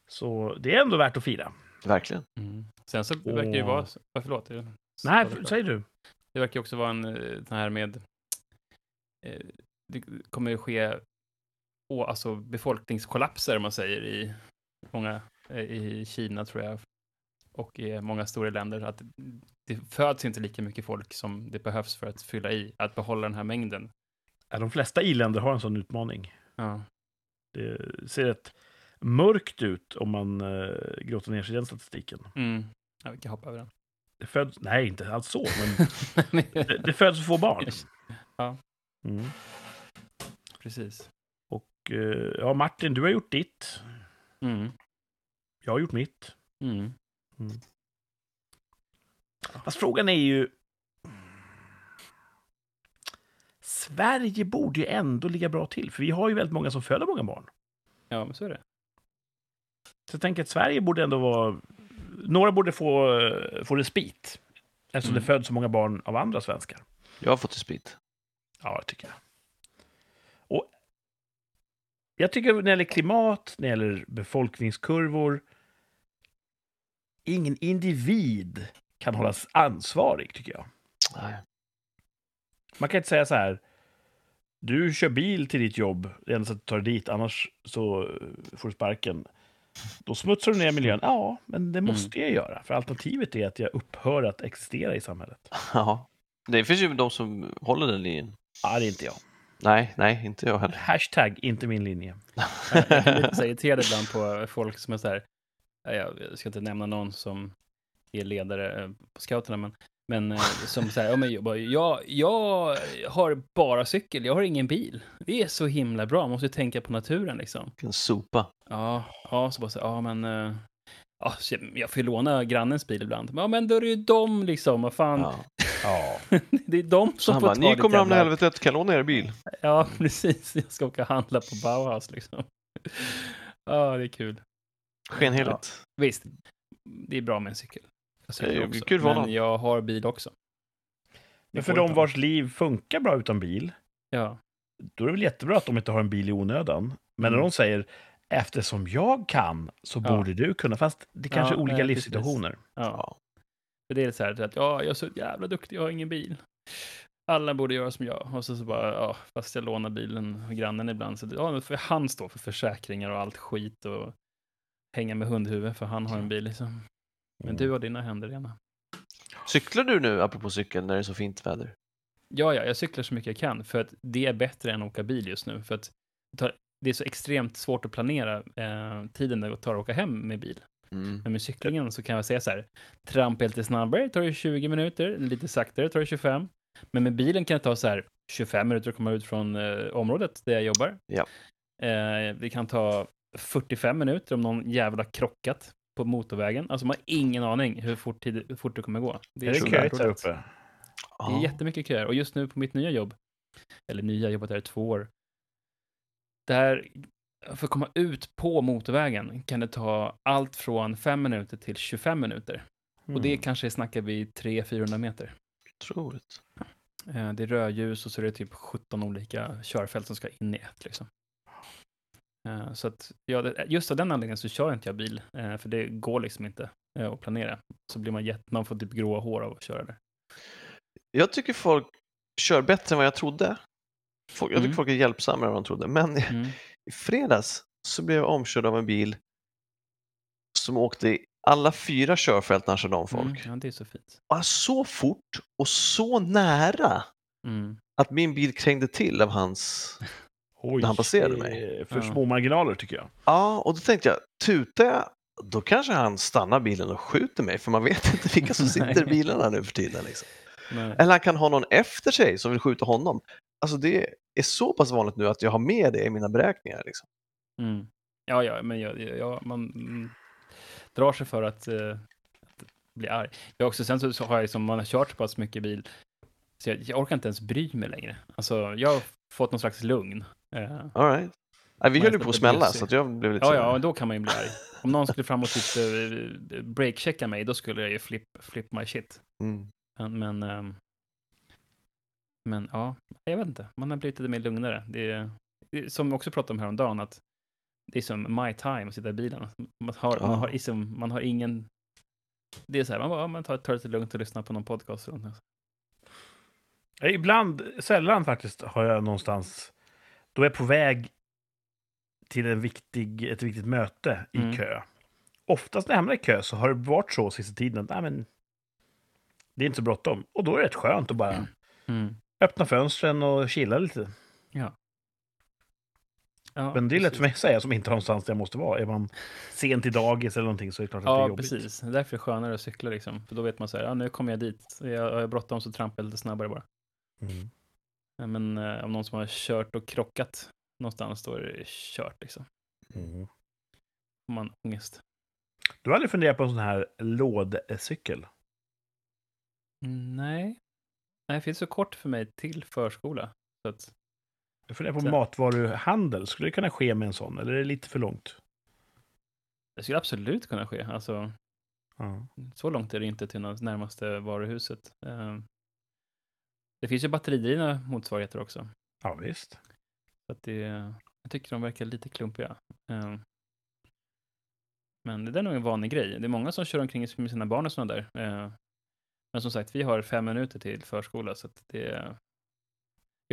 Så det är ändå värt att fira. Verkligen. Mm. Sen så verkar det ju vara, ja, förlåt. det- Nej, säger du. Det verkar också vara en eh, sån här med, eh, det kommer ju ske å, alltså befolkningskollapser, om man säger, i många, eh, i Kina tror jag, och i många stora länder, att det föds inte lika mycket folk som det behövs för att fylla i, att behålla den här mängden. Ja, de flesta i-länder har en sån utmaning. Ja. Det ser rätt mörkt ut om man eh, grottar ner sig i den statistiken. Mm. Ja, vi kan hoppa över den. Det föds, nej, inte alls så, men det, det föds få barn. Ja. Mm. Precis. Och eh, ja, Martin, du har gjort ditt. Mm. Jag har gjort mitt. Mm. Fast frågan är ju... Sverige borde ju ändå ligga bra till, för vi har ju väldigt många som föder många barn. Ja, men så är det. Så jag tänker att Sverige borde ändå vara... Några borde få, få respit, eftersom Mm. det föds så många barn av andra svenskar. Jag har fått respit. Ja, det tycker jag. Och jag tycker när det gäller klimat, när det gäller befolkningskurvor, ingen individ kan hållas ansvarig, tycker jag. Nej. Man kan inte säga så här, du kör bil till ditt jobb, det enda sättet att ta dig dit, annars så eh, får du sparken. Då smutsar du ner miljön. Ja, men det måste jag göra, för alternativet är att jag upphör att existera i samhället. Ja. Det finns ju de som håller den linjen. Ja, det är inte jag. Nej, nej, inte jag heller. Hashtag inte min linje. Jag jag kan lite irriterad ibland på folk som är så här, ja, jag ska inte nämna någon som är ledare eh, på scouterna, men, men eh, som säger, ja, men jag, bara, jag, jag har bara cykel, jag har ingen bil. Det är så himla bra, man måste ju tänka på naturen liksom. Vilken sopa. Ja, ja så bara så, ja men, eh, ja, så jag- jag får ju låna grannens bil ibland. Ja, men då är det ju dem liksom, vad fan, Ja. Ja. det är de Så som han får bara, ta ni kommer hamna i helvetet, kan låna er bil? Ja, precis, jag ska åka och handla på Bauhaus liksom. Ja, det är kul. Skenheligt. Visst, det är bra med en cykel. Jag Det är också, kul för men jag har bil också. Det Men för de vars liv funkar bra utan bil, Ja, då är det väl jättebra att de inte har en bil i onödan. Men när Mm. de säger eftersom jag kan så Ja. borde du kunna, fast det kanske Ja, är olika nej, livssituationer. ja. Ja. För det är så här att ja, jag är så jävla duktig, jag har ingen bil. Alla borde göra som jag. Och så, så bara, ja, fast jag lånar bilen av grannen ibland. Så ja, då får han stå för försäkringar och allt skit och hänga med hundhuvud för han har en bil liksom. Men du har dina händer rena. Cyklar du nu, apropå cykel, när det är så fint väder? Ja, ja, jag cyklar så mycket jag kan för att det är bättre än att åka bil just nu. För att det är så extremt svårt att planera eh, tiden det tar att åka hem med bil. Mm. Men med cyklingen så kan jag säga så här, trampa lite snabbare tar det 20 minuter, lite saktare tar det 25. Men med bilen kan det ta så här 25 minuter att komma ut från eh, området där jag jobbar. Ja. Eh, det kan ta 45 minuter om någon jävla krockat på motorvägen. Alltså man har ingen aning hur fort, tid, hur fort det kommer gå. är det så köigt där uppe? Det är jättemycket köer. Och just nu på mitt nya jobb, eller nya, jobbat där i två år, där, för att komma ut på motorvägen kan det ta allt från 5 minuter till 25 minuter. Och det Mm. kanske snackar vi 300-400 meter. Otroligt. Eh, Det är rödljus och så är det typ 17 olika körfält som ska in i ett. Liksom. Eh, Så att, ja, det- just av den anledningen så kör inte jag bil, eh, för det går liksom inte eh, att planera. Så blir man jätte, man får typ gråa hår av att köra där. Jag tycker folk kör bättre än vad jag trodde. Folk, jag tycker Mm. folk är hjälpsammare än vad de trodde. Men Mm. i fredags så blev jag omkörd av en bil som åkte i alla fyra körfält när han körde om folk. Mm, ja, det är så fint. Och så fort och så nära Mm. att min bil krängde till av hans... Oj, när han passerade mig. är För små marginaler tycker jag. Ja, och då tänkte jag, tutar jag, då kanske han stannar bilen och skjuter mig för man vet inte vilka som sitter i bilarna nu för tiden. Liksom. Eller han kan ha någon efter sig som vill skjuta honom. Alltså det är så pass vanligt nu att jag har med det i mina beräkningar. Liksom. Mm. Ja, ja, men jag, jag, man mm, drar sig för att, eh, att bli arg. Jag också, sen så, så har jag som man har kört så pass mycket bil, så jag, jag orkar inte ens bry mig längre. Alltså, jag har fått någon slags lugn. Eh, All right. Nej, vi höll ju på att smälla så att jag blev lite ja, så ja, då kan man ju bli arg. Om någon skulle fram och typ eh, breakchecka mig, då skulle jag ju flip, flip my shit. Mm. Men, men, ehm, men ja, jag vet inte. Man har blivit lite mer lugnare. Det är, som vi också pratade om häromdagen, att det är som my time att sitta i bilen. Man har, Ja. man har, liksom, man har ingen... Det är så här, man, bara, man tar, tar det lite lugnt och lyssnar på någon podcast. Ibland, sällan faktiskt, har jag någonstans... Då är jag på väg till en viktig, ett viktigt möte i Mm. kö. Oftast när jag hamnar i kö så har det varit så sista tiden att nej, men, det är inte så bråttom. Och då är det rätt skönt att bara Mm. öppna fönstren och chilla lite. Ja, Men det är lätt precis. för mig att säga som inte har någonstans där jag måste vara. Är man sent i dagis eller någonting så är det klart att det är Ja, jobbigt. precis. Det är därför det är skönare att cykla, liksom. För då vet man så här, ja, nu kommer jag dit. Jag har jag bråttom så trampar jag lite snabbare bara. Mm. Ja, Men eh, om någon som har kört och krockat någonstans, då är det kört liksom. Mm. Får man ångest. Du har aldrig funderat på en sån här lådcykel? Mm, Nej. Nej, det finns så kort för mig till förskola. Så att, Jag funderar på Så- matvaruhandel. Skulle det kunna ske med en sån? Eller är det lite för långt? det skulle absolut kunna ske. Alltså, Ja. så långt är det inte till närmaste varuhuset. Det finns ju batteridrivna motsvarigheter också. ja, visst. Så det, jag tycker de verkar lite klumpiga. Eh, men det där är nog en vanlig grej. Det är många som kör omkring med sina barn och sådana där. Eh, men som sagt, vi har fem minuter till förskola. Så det,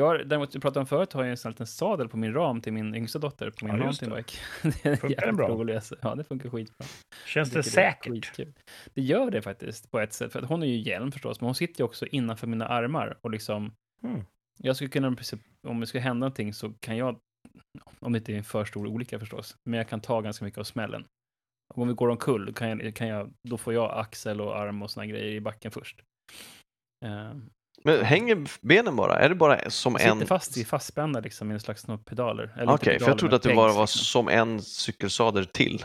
jag har, däremot, jag pratade om förut, har jag en sån liten sadel på min ram till min yngsta dotter på min Ja, det. mountainbike. det är Funkar den bra? Ja, det funkar skitbra. Känns det säkert? skitkul. Det gör det faktiskt på ett sätt. För att hon är ju hjälm förstås, men hon sitter ju också innanför mina armar och liksom. Mm. Jag skulle kunna, om det ska hända någonting så kan jag, om det inte är en för stor olycka förstås, men jag kan ta ganska mycket av smällen. Om vi går omkull kan jag, kan jag, då får jag axel och arm och såna grejer i backen först. Eh, Men hänger benen bara? Är det bara som sitter en... fast i fastspända liksom i en slags några pedaler. Okej, inte för jag trodde att det bara var liksom. som en cykelsadel till.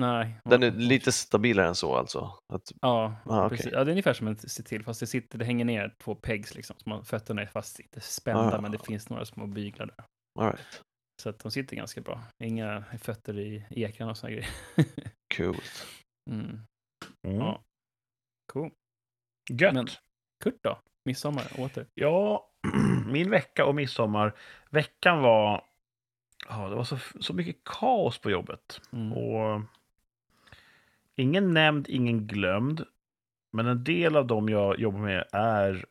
Nej. Den är lite stabilare än så alltså. Att, Ja, Ah, precis. ja, det är ungefär som en till, fast det, sitter, det hänger ner två pegs liksom. Så man, fötterna är fast, inte spända, Ah. men det finns några små byglar där. all right. Så att de sitter ganska bra. Inga fötter i ekrarna och såna grejer. Coolt. mm. Mm. Ja. Cool. Gött. Men- Kurt då? Midsommar, åter. Ja, min vecka och midsommar. Veckan var... Ja, det var så, så mycket kaos på jobbet. Mm. Och ingen nämnd, ingen glömd. Men en del av dem jag jobbar med är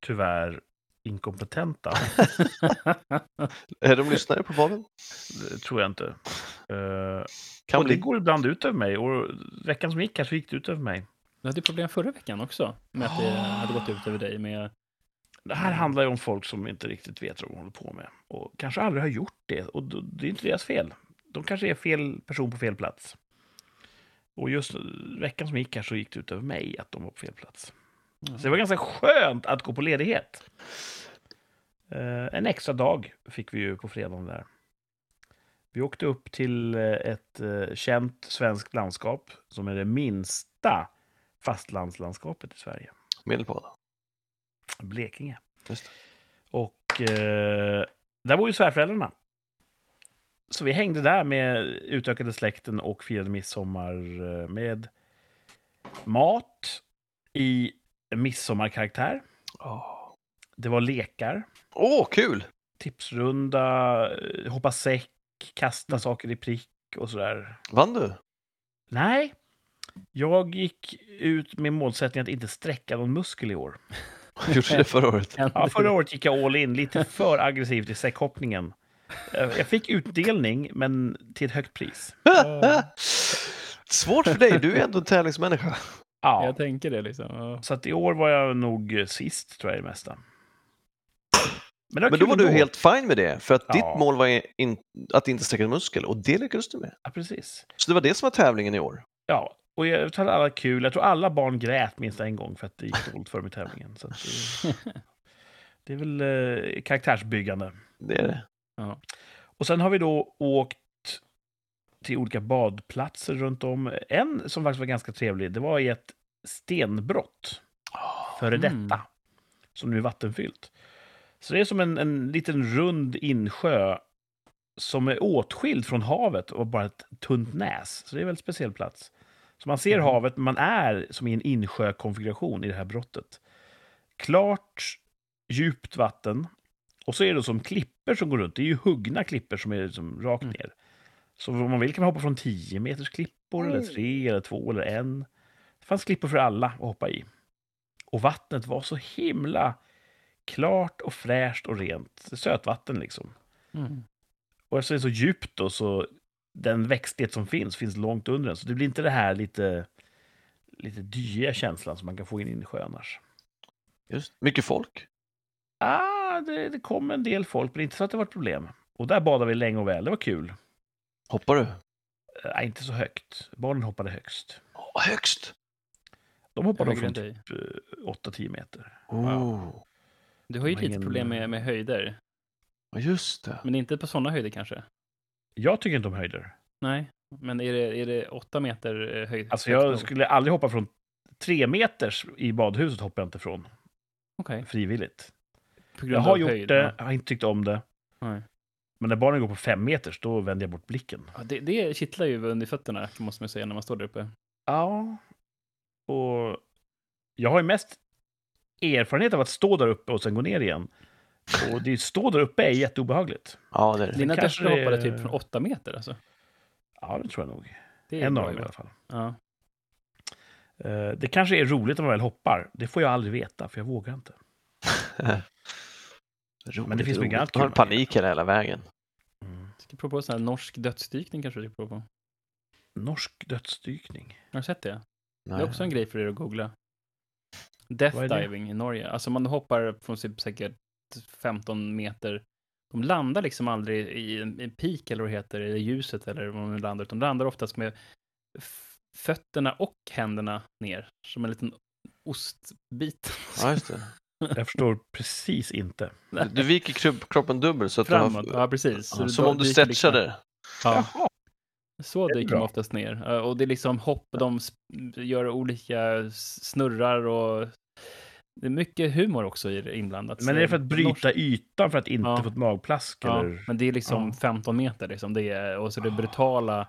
tyvärr inkompetenta. Är de lyssnare på podden? Det tror jag inte. Kan och det bli. går ibland ut över mig. Och veckan som gick här så gick det ut över mig. Du hade problem förra veckan också, med att det Ah. hade gått ut över dig med... Det här handlar ju om folk som inte riktigt vet vad de håller på med. Och kanske aldrig har gjort det. Och det är inte deras fel. De kanske är fel person på fel plats. Och just veckan som gick här så gick det ut över mig att de var på fel plats. Så det var ganska skönt att gå på ledighet. Eh, en extra dag fick vi ju på fredagen där. Vi åkte upp till eh, ett eh, känt svenskt landskap som är det minsta fastlandslandskapet i Sverige. Medelpad. Blekinge. Och eh, där bor ju svärföräldrarna. så vi hängde där med utökade släkten och firade midsommar eh, med mat i midsommarkaraktär. Åh, Det var lekar, Åh, kul! tipsrunda, eh, hoppa säck, kasta saker i prick och sådär. Vann du? Nej, jag gick ut med målsättningen att inte sträcka någon muskel i år. Gjorde du det förra året? Ja, förra året gick jag all in, lite för aggressivt i säckhoppningen. Eh, Jag fick utdelning, men till ett högt pris. Svårt för dig, du är ändå en tävlingsmänniska. Ja, Jag tänker det liksom. Ja. så att i år var jag nog sist, tror jag, i det mesta. Men, det Men då var du ändå. helt fin med det, för att Ja. ditt mål var in, att inte sträcka en muskel och det lyckades du med. Ja, precis. Så det var det som var tävlingen i år. Ja, och jag att alla kul. Jag tror alla barn grät minst en gång för att det gick dåligt för dem i tävlingen. Så det, det är väl eh, karaktärsbyggande. Det är det. Och sen har vi då åkt till olika badplatser runt om. En som faktiskt var ganska trevlig, det var i ett stenbrott. Före Mm. detta. Som nu är vattenfyllt. Så det är som en, en liten rund insjö som är åtskild från havet och bara ett tunt näs. Så det är en väldigt speciell plats. Så man ser Mhm. havet, men man är som i en insjökonfiguration i det här brottet. Klart, djupt vatten. Och så är det som klippor som går runt. Det är ju huggna klippor som är liksom rakt Mm. ner. Så om man vill kan man hoppa från 10 meters klippor, eller Mm. tre, eller två, eller en. Det fanns klippor för alla att hoppa i. Och vattnet var så himla klart och fräscht och rent. Sötvatten liksom. Mm. Och eftersom det är så djupt då, så den växtlighet som finns, finns långt under den. Så det blir inte det här lite, lite dyiga känslan som man kan få in i en sjö annars. Just. Mycket folk. Ah, det, det kom en del folk, men inte så att det var ett problem. Och där badade vi länge och väl. Det var kul. Hoppar du? Äh, inte så högt. Barnen hoppade högst. Åh, högst! De hoppade Högre från typ eh, 8-10 meter. Oh. Du har ju lite ingen- problem med, med höjder. Ja, just det. Men inte på sådana höjder kanske? Jag tycker inte om höjder. Nej. Men är det, är det åtta meter eh, höjd? Alltså jag skulle aldrig hoppa från tre meters i badhuset hoppar jag inte från. Okej. Frivilligt. Jag har gjort höjd, det, ja. jag har inte tyckt om det. Nej. Men när barnen går på fem meters, då vänder jag bort blicken. Ja, det, det kittlar ju under fötterna, måste man säga, när man står där uppe. Ja. Och jag har ju mest erfarenhet av att stå där uppe och sen gå ner igen. Och det stå där uppe är jätteobehagligt. Ja, det är det. Dina kanske hoppade är- typ från åtta meter alltså. Ja, det tror jag nog. Det är En av dem i alla fall. Ja. Eh, Det kanske är roligt om man väl hoppar. Det får jag aldrig veta, för jag vågar inte. Roligt, Men det finns mycket annat Man har kul man panik hela, hela vägen. Ska prova sån här norsk dödsdykning kanske du ska prova på. Norsk dödsdykning. Har du sett det? Det Nej. är också en grej för er att googla. Death det? diving i Norge. Alltså man hoppar från typ säkert 15 meter. De landar liksom aldrig i en, en peak eller vad det heter, eller ljuset eller vad de landar, utan de landar oftast med fötterna och händerna ner. Som en liten ostbit. Ja, just det. Jag förstår precis inte. Du, du viker kropp, kroppen dubbel så att Framåt, du har... ja precis. Så Ja, som om du liksom- stretchade. Ja, Jaha. så dyker bra. de oftast ner. Och det är liksom hopp, de gör olika snurrar och det är mycket humor också i det inblandat. Men är det för att bryta ytan för att inte Ja. få ett magplask? Ja, Eller? men det är liksom Ja. 15 meter liksom. Det är, och så det är brutala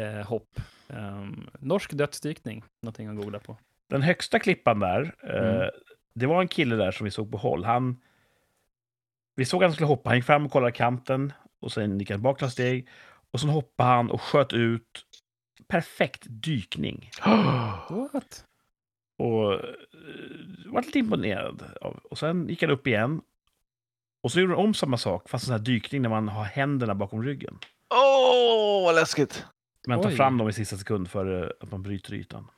eh, hopp. Um, norsk dödsdykning, någonting att googla på. Den högsta klippan där, eh, Mm. det var en kille där som vi såg på håll. Han, vi såg att han skulle hoppa, han gick fram och kollade kanten och sen gick han bak några steg. Och sen hoppade han och sköt ut perfekt dykning. What? Och eh, var lite imponerad. Av. Och sen gick han upp igen. Och så gjorde han om samma sak, fast en sån här dykning när man har händerna bakom ryggen. Åh, vad läskigt! Man tar Oj. fram dem i sista sekund för att man bryter ytan.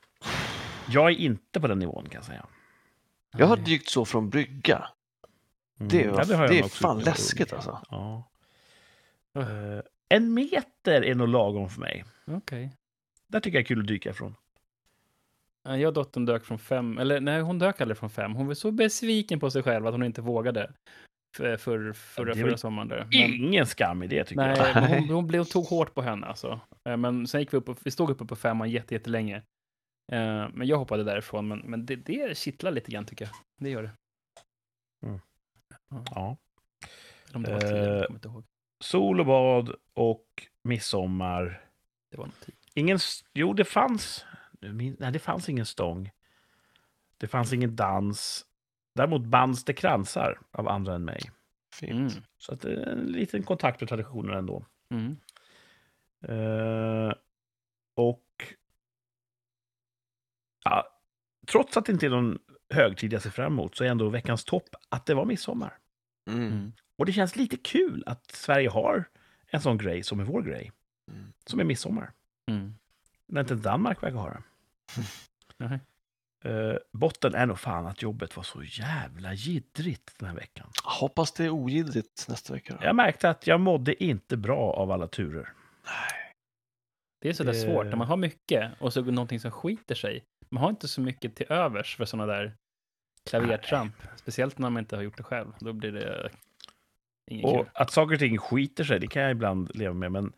Jag är inte på den nivån kan jag säga. Jag har dykt så från brygga. Mm. Det, var, har jag det är fan läskigt alltså. Ja. Eh, en meter är nog lagom för mig. Okej. Där tycker jag är kul att dyka ifrån. Ja, Jag och dottern dök från fem, eller nej, hon dök aldrig från fem. Hon var så besviken på sig själv att hon inte vågade. För, för, förra, förra sommaren där. Men, Ingen skam i det tycker nej, jag. hon, hon, blev, hon tog hårt på henne alltså. Eh, Men sen gick vi upp, och, vi stod uppe på femman jätte, jättelänge. Eh, Men jag hoppade därifrån, men, men det, det kittlar lite grann tycker jag. Det gör det. Ja. Eller om det var tio, Eh, jag inte ihåg. sol och bad och midsommar. Det var något tid. Ingen... Jo, det fanns... Nej, det fanns ingen stång. Det fanns ingen dans. Däremot bands det kransar av andra än mig. Fint. Mm. Så att det är en liten kontakt med traditionen ändå. Mm. Eh, och ja, trots att det inte är någon högtid jag ser fram emot så är ändå veckans topp att det var midsommar. Mm. Mm. Och det känns lite kul att Sverige har en sån grej som är vår grej. Mm. Som är midsommar. När inte Danmark verkar ha det. Nej. Eh, botten är nog fan att jobbet var så jävla jiddrigt den här veckan. Hoppas det är ogiltigt nästa vecka. Då. Jag märkte att jag mådde inte bra av alla turer. Det är så där Det- svårt när man har mycket och så någonting som skiter sig. Man har inte så mycket till övers för sådana där klavertramp. Speciellt när man inte har gjort det själv. Då blir det inget Och kul. att saker och ting skiter sig, det kan jag ibland leva med. Men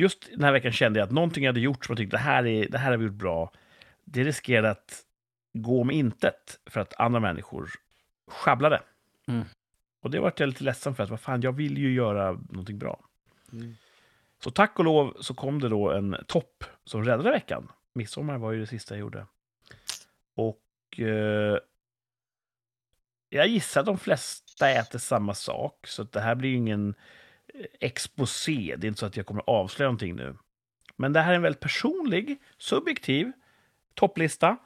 just den här veckan kände jag att någonting jag hade gjort som jag tyckte det här, är, det här har vi gjort bra. Det riskerade att gå om intet för att andra människor sjabblade. Mm. Och det var jag lite ledsen för. att vad fan, jag vill ju göra någonting bra. Mm. Så tack och lov så kom det då en topp som räddade veckan. Midsommar var ju det sista jag gjorde. Och eh, jag gissar att de flesta äter samma sak, så det här blir ju ingen exposé. Det är inte så att jag kommer avslöja någonting nu. Men det här är en väldigt personlig, subjektiv topplista.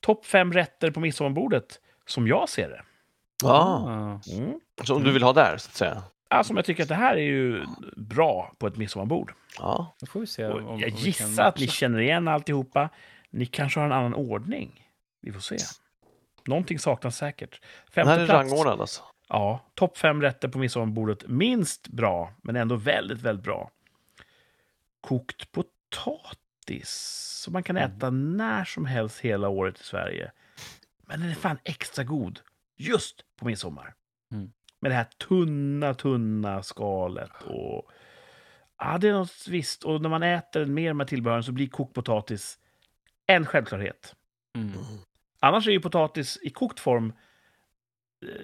Topp fem rätter på midsommarbordet, som jag ser det. Ja, Ah. Mm. som du vill ha där, så att säga. Alltså, jag tycker att det här är ju bra på ett midsommarbord. Ja, Då får vi se om, om jag gissar att ni känner igen alltihopa. Ni kanske har en annan ordning. Vi får se. Någonting saknas säkert. den här Femte är plats. rangordnad alltså. Ja, topp fem rätter på midsommarbordet. Minst bra, men ändå väldigt, väldigt bra. Kokt potatis. Som man kan Mm. äta när som helst hela året i Sverige. Men den är fan extra god just på midsommar. Mm. Med det här tunna, tunna skalet. Och... Ja, det är något visst. Och när man äter mer med tillbehören så blir kokt potatis en självklarhet. Mm. Mm. Annars är ju potatis i kokt form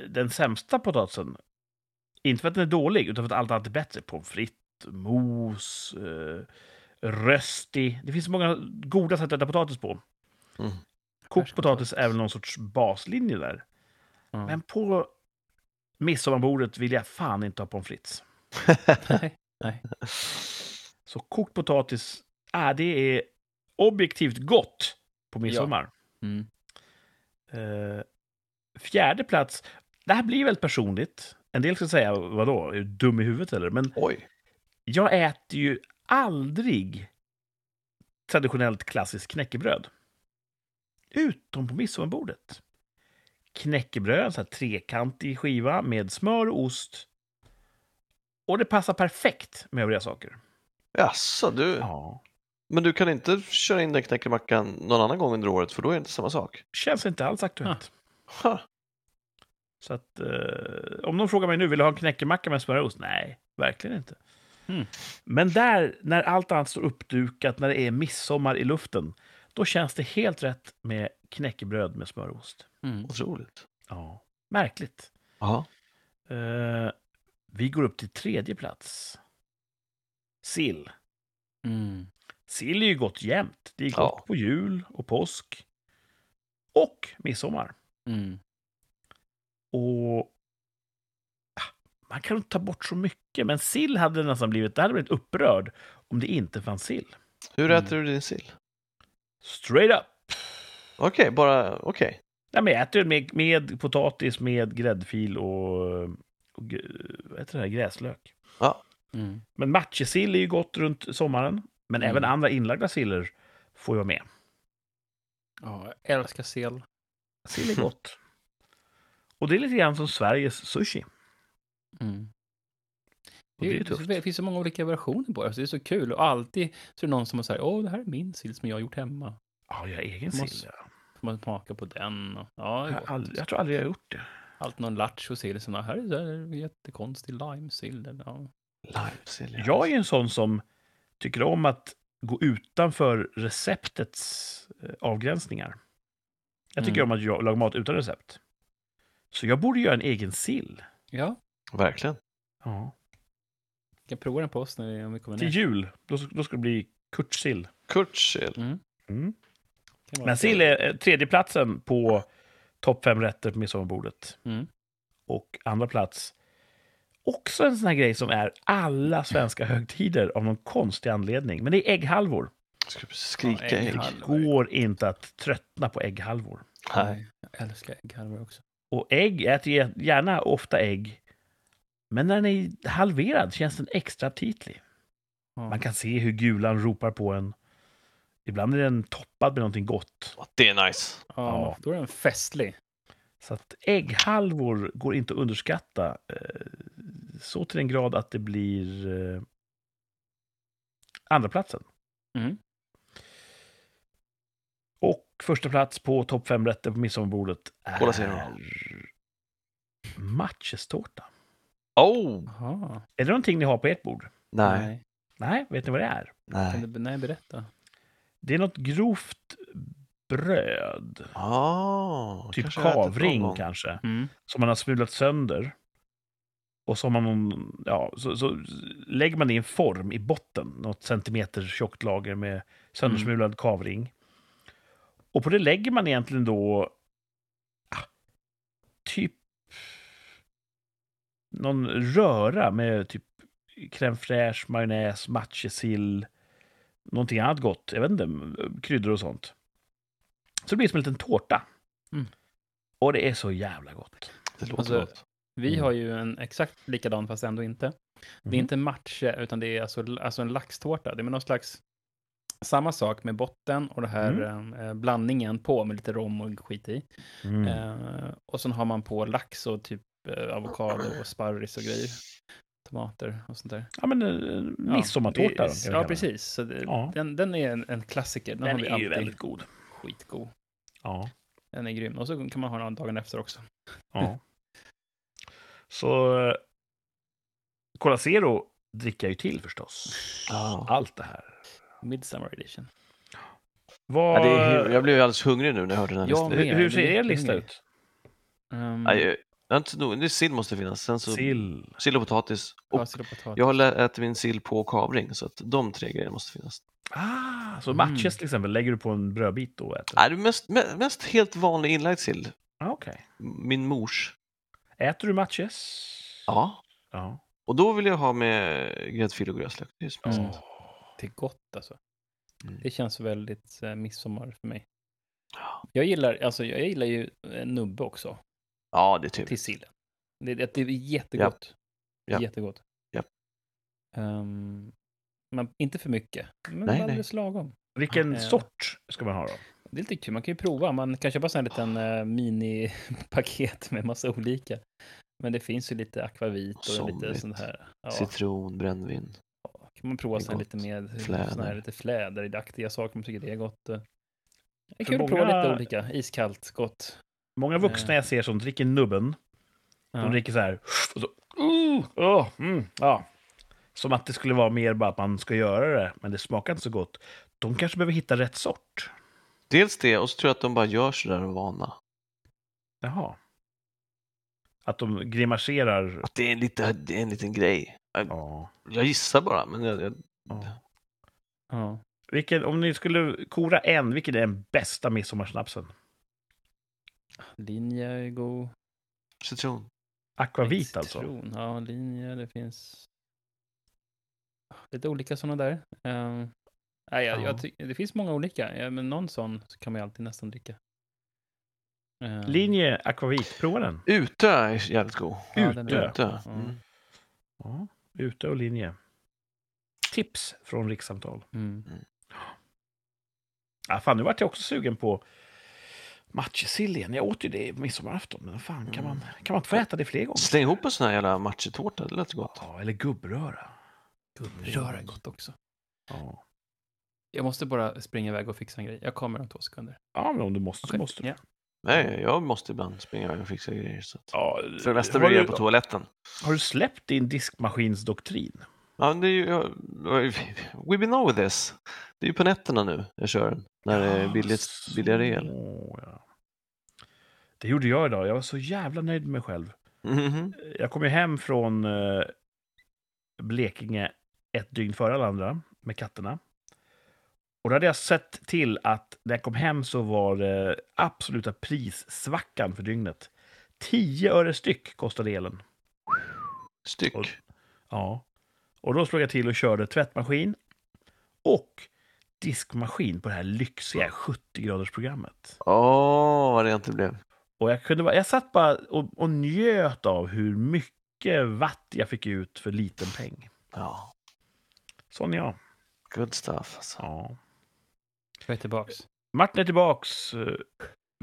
den sämsta potatisen. Inte för att den är dålig, utan för att allt annat är bättre. Pommes frites, mos, eh, rösti. Det finns så många goda sätt att äta potatis på. Mm. Kokt potatis är väl någon sorts baslinje där. Ja. Men på midsommarbordet vill jag fan inte ha pommes frites. Nej. Nej. Så kokt potatis, ah, det är objektivt gott på midsommar. Mm. Eh, fjärde plats. Det här blir väldigt personligt. En del ska säga, vadå, är du dum i huvudet eller? Men Oj. jag äter ju aldrig traditionellt klassiskt knäckebröd. Utom på midsommarbordet. Knäckebröd, så här trekantig skiva med smör och ost. Och det passar perfekt med övriga saker. Jaså, du. Ja. Men du kan inte köra in den knäckemackan någon annan gång under året, för då är det inte samma sak. Känns inte alls aktuellt. Ha. Så att, eh, om någon frågar mig nu, vill du ha en knäckemacka med smörost? Nej, verkligen inte. Mm. Men där, när allt annat står uppdukat, när det är midsommar i luften, då känns det helt rätt med knäckebröd med smörost. Mm. Otroligt. Ja, märkligt. Ja. Eh, vi går upp till tredje plats. Sill. Mm. Sill är ju gott jämt. Det är gott Ja. på jul och påsk. Och midsommar. Mm. Och ah, man kan inte ta bort så mycket, men sill hade nästan blivit, det hade blivit upprörd om det inte fanns sill. Hur Mm. äter du din sill? Straight up! Okej, bara okej. Nej, men jag äter den med, med potatis, med gräddfil och, och vad heter det här, gräslök. Mm. Men matjessill är ju gott runt sommaren, men Mm. även andra inlagda siller får ju vara med. Ja, jag älskar sel. Sill är gott. och det är lite grann som Sveriges sushi. Mm. Och det är Det, det finns så många olika versioner på det, så det är så kul. Och alltid så är det någon som säger åh, det här är min sill som jag har gjort hemma. Ja, jag har egen Måste- sill. Ja. Får man smaka på den? Och, ja, det Jag, aldrig, jag tror aldrig jag har gjort det. Allt någon lattjo-sill, här är här jättekonstig limesill. Ja. Limesill. ja. Jag är en sån som tycker om att gå utanför receptets eh, avgränsningar. Jag tycker Mm. om att jag laga mat utan recept. Så jag borde göra en egen sill. ja. Verkligen. Ja. Vi kan prova den på oss när vi, om vi kommer Till ner. jul, då, då ska det bli kurtsill. Kurtsill. Mm. Mm. Men sill är eh, tredjeplatsen på topp fem rätter på midsommarbordet. Mm. Och andra plats, också en sån här grej som är alla svenska högtider av någon konstig anledning. Men det är ägghalvor. Skrika Ja, ägg. Går inte att tröttna på ägghalvor. Nej. Jag älskar ägghalvor också. Och ägg, jag äter gär- gärna ofta ägg. Men när den är halverad känns den extra aptitlig. Ja. Man kan se hur gulan ropar på en. Ibland är den toppad med någonting gott. Det är nice. ja, Ja. Då är den festlig. Så att ägghalvor går inte att underskatta. eh, Så till den grad att det blir eh, andra platsen. Mm. Och första plats på topp fem rätter på midsommarbordet är matjestårta. Oh! Jaha. Är det någonting ni har på ert bord? Nej. Nej, vet ni vad det är? Nej. Kan du, nej, berätta. Det är något grovt bröd. Ah, Typ kanske kavring kanske. Mm. Som man har smulat sönder. Och så, har man ja, så, så lägger man det i en form i botten. Något centimeter tjockt lager med söndersmulad kavring. Och på det lägger man egentligen då ah, typ någon röra med typ crème fraîche, majonnäs, matjessill, någonting annat gott. Jag vet inte, kryddor och sånt. Så det blir som en liten tårta. Mm. Och det är så jävla gott. Det låter Alltså, gott. Vi Mm. har ju en exakt likadan fast ändå inte. Det är Mhm. inte matche, utan det är alltså, alltså en laxtårta. Det är med någon slags samma sak med botten och det här eh, blandningen på med lite rom och skit i. Mm. Eh, och sen har man på lax och typ eh, avokado och sparris och grejer. Tomater och sånt där. Ja, men eh, midsommartårta. Ja, ja precis. Så det, Ja. Den, den är en, en klassiker. Den, Den är ju väldigt god. Skitgod. Ja. Den är grym. Och så kan man ha den dagen efter också. ja. Så eh, Cola Zero dricker jag ju till förstås. Ja. Allt det här. Midsummer edition. Vad, Ja, det är, jag blev ju alldeles hungrig nu när jag hörde den här Ja, listan. men- hur, ser er lista hungrig. ut? Um, jag- jag inte nog, det är sill måste finnas. Sen så Sill. sill och potatis. Och och potatis. jag har ätit min sill på kavring så att de tre grejerna måste finnas. Ah, så Mm. matches till exempel lägger du på en brödbit och äter? Nej, det är mest, me- mest helt vanlig inlagd sill. Ah, Okej. Min mors. Äter du matches? Ja. Ja. Och då vill jag ha med gräddfil och gräslök. Det är. Det är gott alltså. Mm. Det känns väldigt eh, midsommar för mig. Ja. Jag gillar, alltså, jag gillar ju eh, nubbe också Ja, det är till typ. sillen. Det, det, det är jättegott. Ja. Jättegott. Ja. Ehm, men inte för mycket. Men Nej, nej. alldeles lagom. Vilken Eh. sort ska man ha då? Det är lite kul, man kan ju prova. Man kan köpa en liten uh, minipaket med massa olika. Men det finns ju lite akvavit och lite Somrigt. sånt här. Ja, Citron, brännvin. Kan man prova sen lite med såna här lite fläderaktiga saker. Man tycker det är gott. Det är kul att prova många- lite olika. Iskallt, gott. Många vuxna Eh. jag ser som dricker nubben, Ja. de dricker så här... Och så, uh, oh, mm, ja. Som att det skulle vara mer bara att man ska göra det, men det smakar inte så gott. De kanske behöver hitta rätt sort. Dels det och så tror jag att de bara gör sådär av vana. Jaha. Att de grimaserar. Att det är en, lite, det är en liten grej. Jag, Ja. jag gissar bara, men jag, jag, ja. Ja. Vilken, om ni skulle kora en, vilken är den bästa midsommarsnapsen? Linje är god. citron. Akvavit alltså? Citron. Ja, linje. Det finns lite olika sådana där. Um, nej, jag, Ja. jag ty- det finns många olika, ja, men någon sån så kan man ju alltid nästan dricka. Ehm, Linje akvavit, prova den. Ute är jävligt god. ja, är- Ute. Ute. Ja. Mm. Ute och linje. Tips från rikssamtal. Mm. Ja, fan, nu vart jag också sugen på matjessill igen. Jag åt ju det midsommarafton, men fan, kan man, kan man inte få äta det fler gånger? Släng ihop en sån här jävla matjetårta, det låter gott. Ja, eller gubbröra. Gubbröra är gott också. Ja. Jag måste bara springa iväg och fixa en grej. Jag kommer om två sekunder. ja, men om du måste så Okej, måste du. ja. Nej, jag måste ibland springa iväg och fixa grejer. Så. Ja, För det mesta blir jag på toaletten. har du släppt din diskmaskinsdoktrin? Ja, det är ju, we've been over this. Det är ju på nätterna nu jag kör den. När det är billigt, billigare el. Ja. Det gjorde jag idag. Jag var så jävla nöjd med mig själv. Mhm. Jag kom ju hem från eh, Blekinge ett dygn före alla andra med katterna. Och då hade jag sett till att när jag kom hem så var det absoluta prissvackan för dygnet. 10 öre styck kostade elen. Styck. Och- Ja. Och då slog jag till och körde tvättmaskin och diskmaskin på det här lyxiga 70-gradersprogrammet. Åh, vad rent det blev. Och jag, kunde bara, jag satt bara och, och njöt av hur mycket watt jag fick ut för liten peng. Ja, Sån är jag. good stuff. Alltså. Ja. Jag är tillbaks. Martin är tillbaks.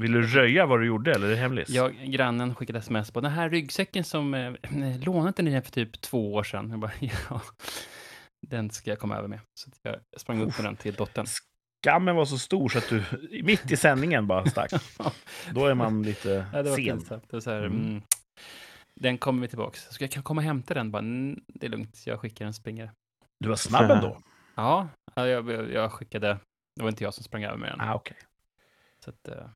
Vill du röja vad du gjorde eller är det hemligt? Jag, grannen skickade sms på den här ryggsäcken som eh, lånade ni den för typ två år sedan. Jag bara, ja, den ska jag komma över med. Så jag sprang upp med den till dottern. Skammen var så stor så att du mitt i sändningen bara stack. Då är man lite Ja, det var sen. pinsamt. Det var så här, Mm. mm. Den kommer vi tillbaks. Ska jag kan komma och hämta den? Bara, "Mm, det är lugnt, jag skickar en springare. Du var snabb ändå. Ja, ja, jag, jag jag skickade. Det var inte jag som sprang över med den. Ah, okay. Så att, eh,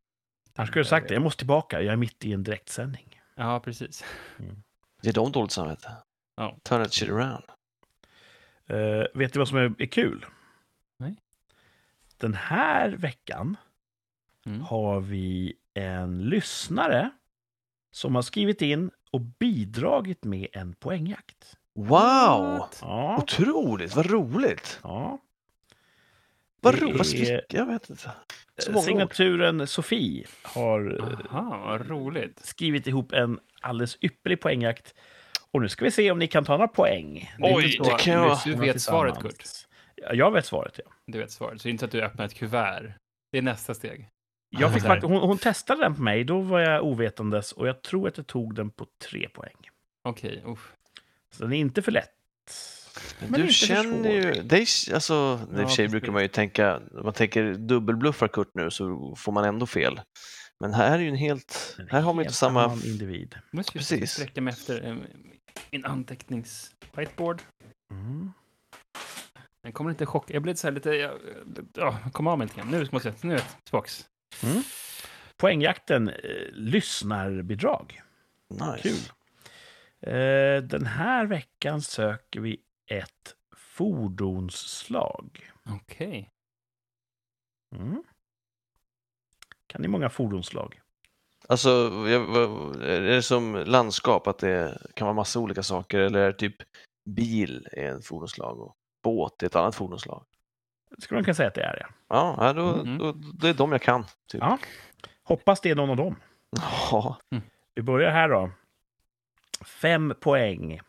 Annars skulle du sagt det. Jag måste tillbaka. Jag är mitt i en direktsändning. Ja, precis. Ge dem dåligt samvete. Ja. Turn that shit around. Eh, vet du vad som är, är kul? Nej. Den här veckan Mm. har vi en lyssnare som har skrivit in och bidragit med en poängjakt. Wow! Ja, Otroligt, vad roligt! ja. Vad roligt, är- jag vet inte. Så många ord. Signaturen Sofie har eh, Aha, roligt. skrivit ihop en alldeles ypperlig poängjakt. Och nu ska vi se om ni kan ta några poäng. Det Oj, det kan jag- Du vet svaret. Kurt. Ja, jag vet svaret, ja. Du vet svaret. Så det är inte så att du öppnar ett kuvert. Det är nästa steg. Jag fick hon, hon testade den på mig, då var jag ovetandes och jag tror att jag tog den på tre poäng. Okej, uff. Så den är inte för lätt. Men du känner ju, dig, alltså, i och för sig brukar man ju tänka, om man tänker dubbelbluffar Kurt nu så får man ändå fel. Men här är ju en helt, En här har man helt inte samma, individ. Jag måste ju Precis. sträcka mig efter eh, min antecknings-whiteboard. Mm. Den kommer inte chocka. Jag blev lite så här lite... Jag, ja, kom av mig lite grann. Nu måste jag... Nu är jag tillbaks. Mm. Poängjakten, eh, lyssnarbidrag. nice. Kul. Eh, den här veckan söker vi ett fordonsslag. Okej. Mm. Kan ni många fordonsslag? Alltså, är det som landskap, att det kan vara massa olika saker, eller är det typ bil är en fordonslag och båt är ett annat fordonslag? Det skulle man kunna säga att det är, ja. Ja, då, Mhm. då, det är de jag kan. Typ. Ja. Hoppas det är någon av dem. Ja. Vi börjar här då. Fem poäng.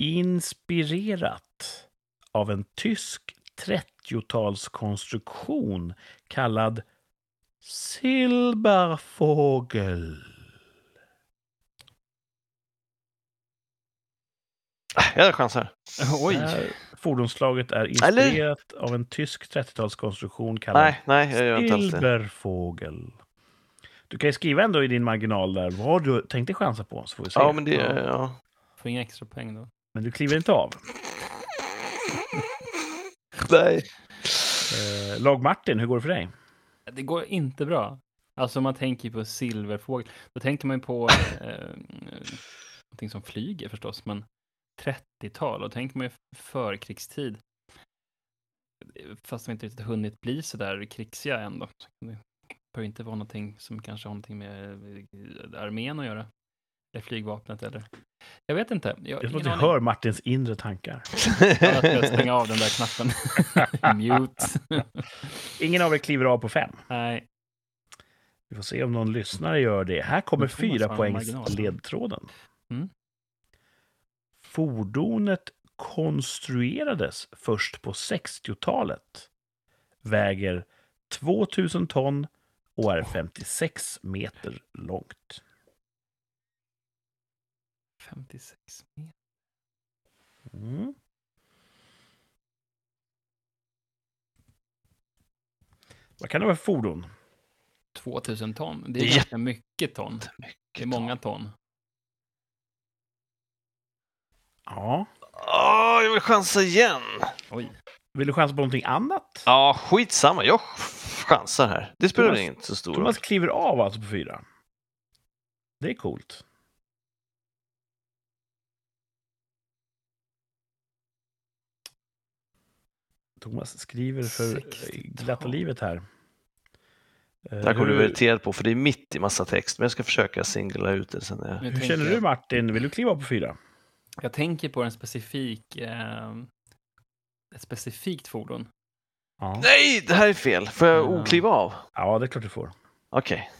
Inspirerat av en tysk 30-talskonstruktion kallad Silberfågel. Jag chansar. Oj. Det här fordonsslaget är inspirerat av en tysk 30-talskonstruktion kallad Nej, nej, jag gör inte alls det. Silberfågel. Du kan ju skriva ändå i din marginal där vad du tänkte chansa på, så får vi se. Ja, men det, ja. Får inga extra poäng då. Men du kliver inte av. Nej. Eh, Lag Martin, hur går det för dig? Det går inte bra. Alltså om man tänker på silverfågel, då tänker man ju på eh, någonting som flyger förstås, men 30-tal, och tänker man ju förkrigstid. Fast vi inte riktigt hunnit bli så där krixiga än då. Så Det behöver inte vara någonting som kanske har någonting med armén att göra. Eller flygvapnet eller... Jag vet inte. Jag, Jag tror att aning. hör Martins inre tankar. Jag ska stänga av den där knappen. Mute. Ingen av er kliver av på fem. Nej. Vi får se om någon lyssnare gör det. Här kommer fyra poängs ledtråden. Mm. Fordonet konstruerades först på 60-talet. Väger 2000 ton och är 56 meter långt. 56 meter. Mm. Vad kan det vara för fordon? 2000 ton. Det Det är är ganska mycket ton. Det är många ton. Ja. Åh, jag vill chansa igen. Oj. Vill du chansa på någonting annat? Ja, skitsamma. Jag chansar här. Det spelar Thomas- inte så stor roll. Thomas kliver av alltså på fyra. Det är coolt. Thomas skriver för 60-tal. glatta livet här. Det här kommer du vara irriterad på för det är mitt i massa text, men jag ska försöka singla ut det sen. Jag... Hur tänker känner du Martin? Vill du kliva på fyra? Jag tänker på en specifik, eh, ett specifikt fordon. Ja. Nej, det här är fel. Får jag Ja. okliva av? ja, det är klart du får. Okej,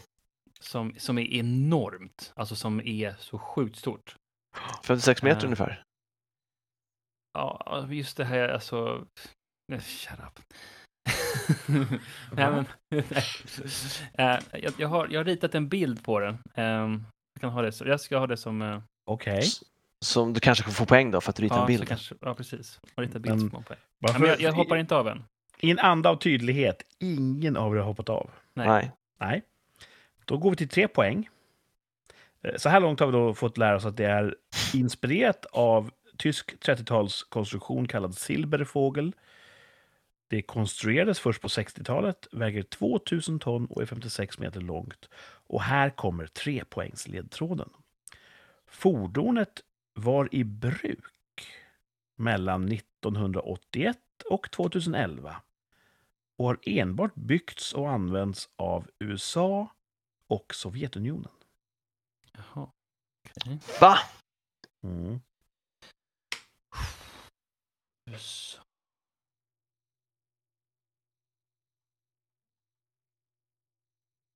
Som, som är enormt, alltså som är så sjukt stort. 56 meter Ja. ungefär. Ja, just det här, alltså... Nej, shut up. nej, men, Eh, jag, jag, har, jag har ritat en bild på den. Ehm, jag, kan ha det, jag ska ha det som... eh, Okej. Som du kanske kan få poäng då för att du ritar ja, en bild. kanske, ja, precis. Jag har ritat bild Men- som på. Bara Ja, för- men jag, jag hoppar inte av än. I en anda av tydlighet, ingen av er har hoppat av. Nej. Nej. Nej. Då går vi till tre poäng. Eh, Så här långt har vi då fått lära oss att det är inspirerat av tysk 30-talskonstruktion kallad Silbervogel. Det konstruerades först på 60-talet, väger 2000 ton och är 56 meter långt. Och här kommer trepoängsledtråden. Fordonet var i bruk mellan 1981 och 2011 och har enbart byggts och använts av USA och Sovjetunionen. Jaha. Okej. Va? Mm. USA.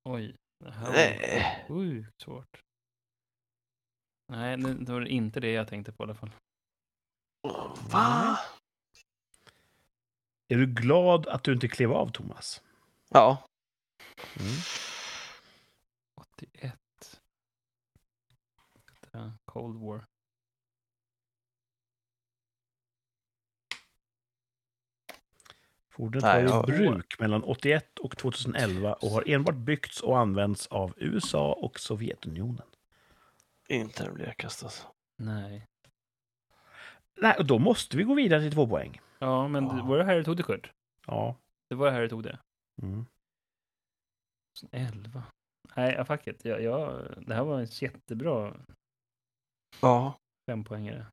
Oj. Det här var Nej. sjukt svårt. Nej, det var inte det jag tänkte på i alla fall. Va? Är du glad att du inte klev av, Thomas? Ja. Mm. 81. Det är Cold War. Fordonet var i ja. bruk mellan 81 och 2011 och har enbart byggts och använts av USA och Sovjetunionen. Inte den blekaste alltså. Nej. Nej, och då måste vi gå vidare till två poäng. Ja, men det Ja. var det här du tog det, Kurt? Ja. Det var det här du tog det? Mm. 11. Nej, ja, fuck it. Jag, jag, det här var en jättebra Ja. fempoängare.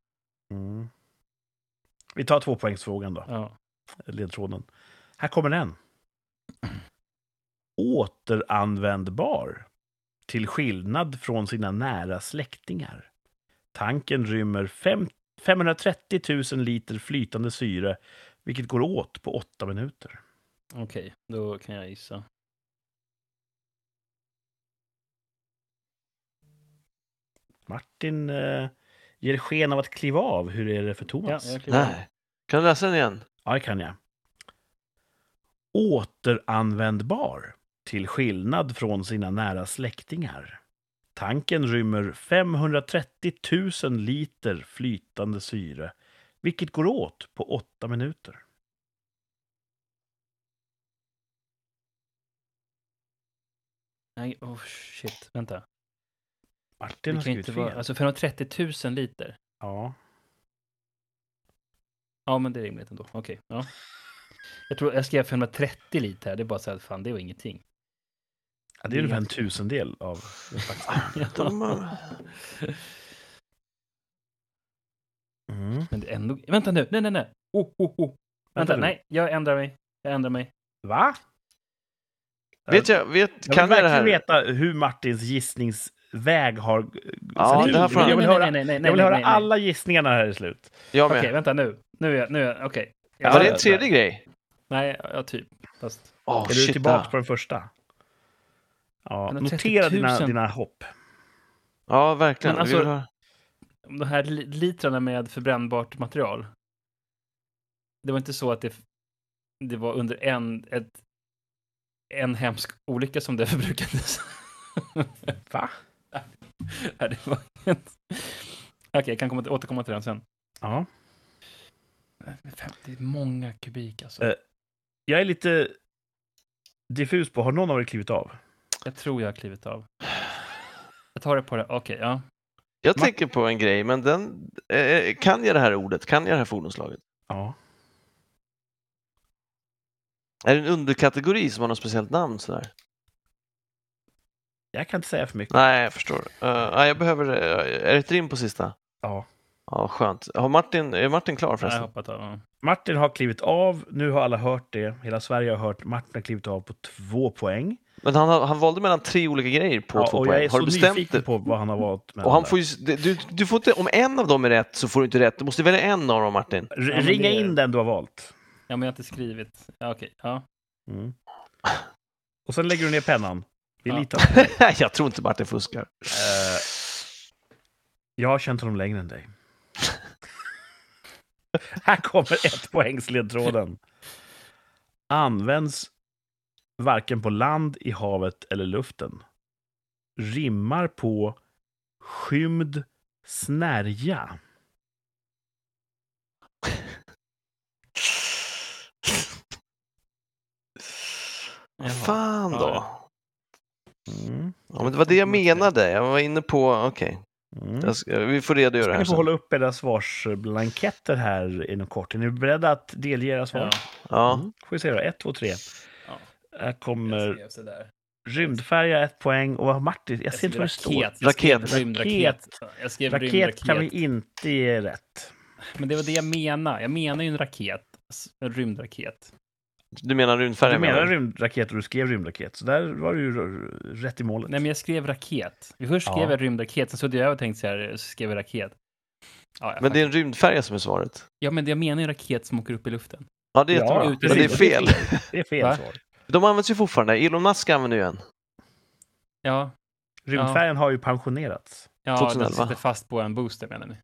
Mm. Vi tar tvåpoängsfrågan då, Ja. Ledtråden. Här kommer den. Återanvändbar. Till skillnad från sina nära släktingar. Tanken rymmer fem, 530 000 liter flytande syre, vilket går åt på åtta minuter. Okej, då kan jag gissa. Martin eh, ger sken av att kliva av. Hur är det för Ja, Thomas? av. Nej. Kan du läsa den igen? Ja, det kan jag. Återanvändbar. Till skillnad från sina nära släktingar. Tanken rymmer 530 000 liter flytande syre, vilket går åt på åtta minuter. Nej, oh shit. Vänta. Martin Det har skrivit inte fel. vara... Alltså 530 000 liter. Ja. Ja, men det är rimligt ändå. Okej, ja. Jag tror jag skrev 530 liter här. Det är bara så här, fan, det var ingenting. ja, det är ungefär en tusendel av den faktiska. Mm. Men det är ändå... Vänta nu! Nej, nej, nej! Oh, oh, oh. Vänta, nu. nej. Jag ändrar mig. Jag ändrar mig. Va? vet jag, vet, Jag vill kan jag det verkligen här? veta hur Martins gissningsväg har Ja, det här får Jag vill höra, nej, nej, nej, jag vill höra alla gissningarna här i slut. Jag Okej, med. vänta nu. Nu är jag... Nu är. Okej. Var det en tredje grej? Nej, ja, typ. Fast... Åh, är du shit, tillbaka där. på den första? Ja, 130 notera 000. dina, dina hopp. Ja, verkligen. Men alltså-. De här li- litrarna med förbrännbart material. Det var inte så att det, det var under en, ett, en hemsk olycka som det förbrukades. Va? Nej, det var inte... Okej, jag kan komma, återkomma till den sen. Ja. Det är många kubik alltså. Eh. Jag är lite diffus på, har någon av er klivit av? Jag tror jag har klivit av. Jag tar det på det. Okej, ja. Jag Ma- tänker på en grej, men den, eh, kan jag det här ordet? Kan jag det här fordonslaget? Ja. Är det en underkategori som har något speciellt namn? Sådär? Jag kan inte säga för mycket. Nej, jag förstår. Uh, nej, jag behöver... Uh, är det ett rim på sista? Ja. Ja, skönt. Har Martin, är Martin klar Jag förresten? hoppat av. ja. Martin har klivit av. Nu har alla hört det. Hela Sverige har hört. Martin har klivit av på två poäng. Men han, har- han valde mellan tre olika grejer på Ja, två och jag poäng. är Har så du bestämt nyfiken det? på vad han har valt. med Och han får ju, du, du får inte, om en av dem är rätt så får du inte rätt. Du måste välja en av dem, Martin. R- Ja, Ringa in den du har valt. Ja, men jag har inte skrivit. Ja, okej. Ja. Mm. Och sen lägger du ner pennan. Vi Ja. litar på dig. jag tror inte Martin fuskar. Eh, jag har känt honom längre än dig. Här kommer ett poängsledtråden. Används varken på land, i havet eller luften. Rimmar på skymd snärja. Fan Ja, då. Mm. Ja, men det var det jag menade. Jag var inne på, okej. Mm. Jag ska- Vi får redogöra Ska här ni få sen. hålla upp era svarsblanketter här inom kort. Är ni beredda att delge era svar? Ja. Ja. Mm. Får vi se då. Ett, två, tre. Ja. Här Jag kommer rymdfärja, ett poäng. Och vad har Martin? Jag ser inte vad det står. raket. Jag. Rymdraket. Jag skrev Raket rymdraket. kan vi inte ge rätt. Men det var det jag menade. Jag menar ju en raket. En rymdraket. Du menar rymdfärja? Du menar rymdraket och du skrev rymdraket. Så där var du ju rätt i målet. Nej, men jag skrev raket. Först Ja. skrev jag rymdraket, sen så hade jag och tänkt så här, så skrev jag raket. Ja, ja, Men det är en rymdfärja som är svaret? ja, men jag menar ju raket som åker upp i luften. Ja, det är Ja. Men det är fel. Det är fel Va? svar. De används ju fortfarande. Elon Musk använder ju en. Ja, Rymdfärjan har ju pensionerats. ja 2011. den sitter fast på en booster menar ni?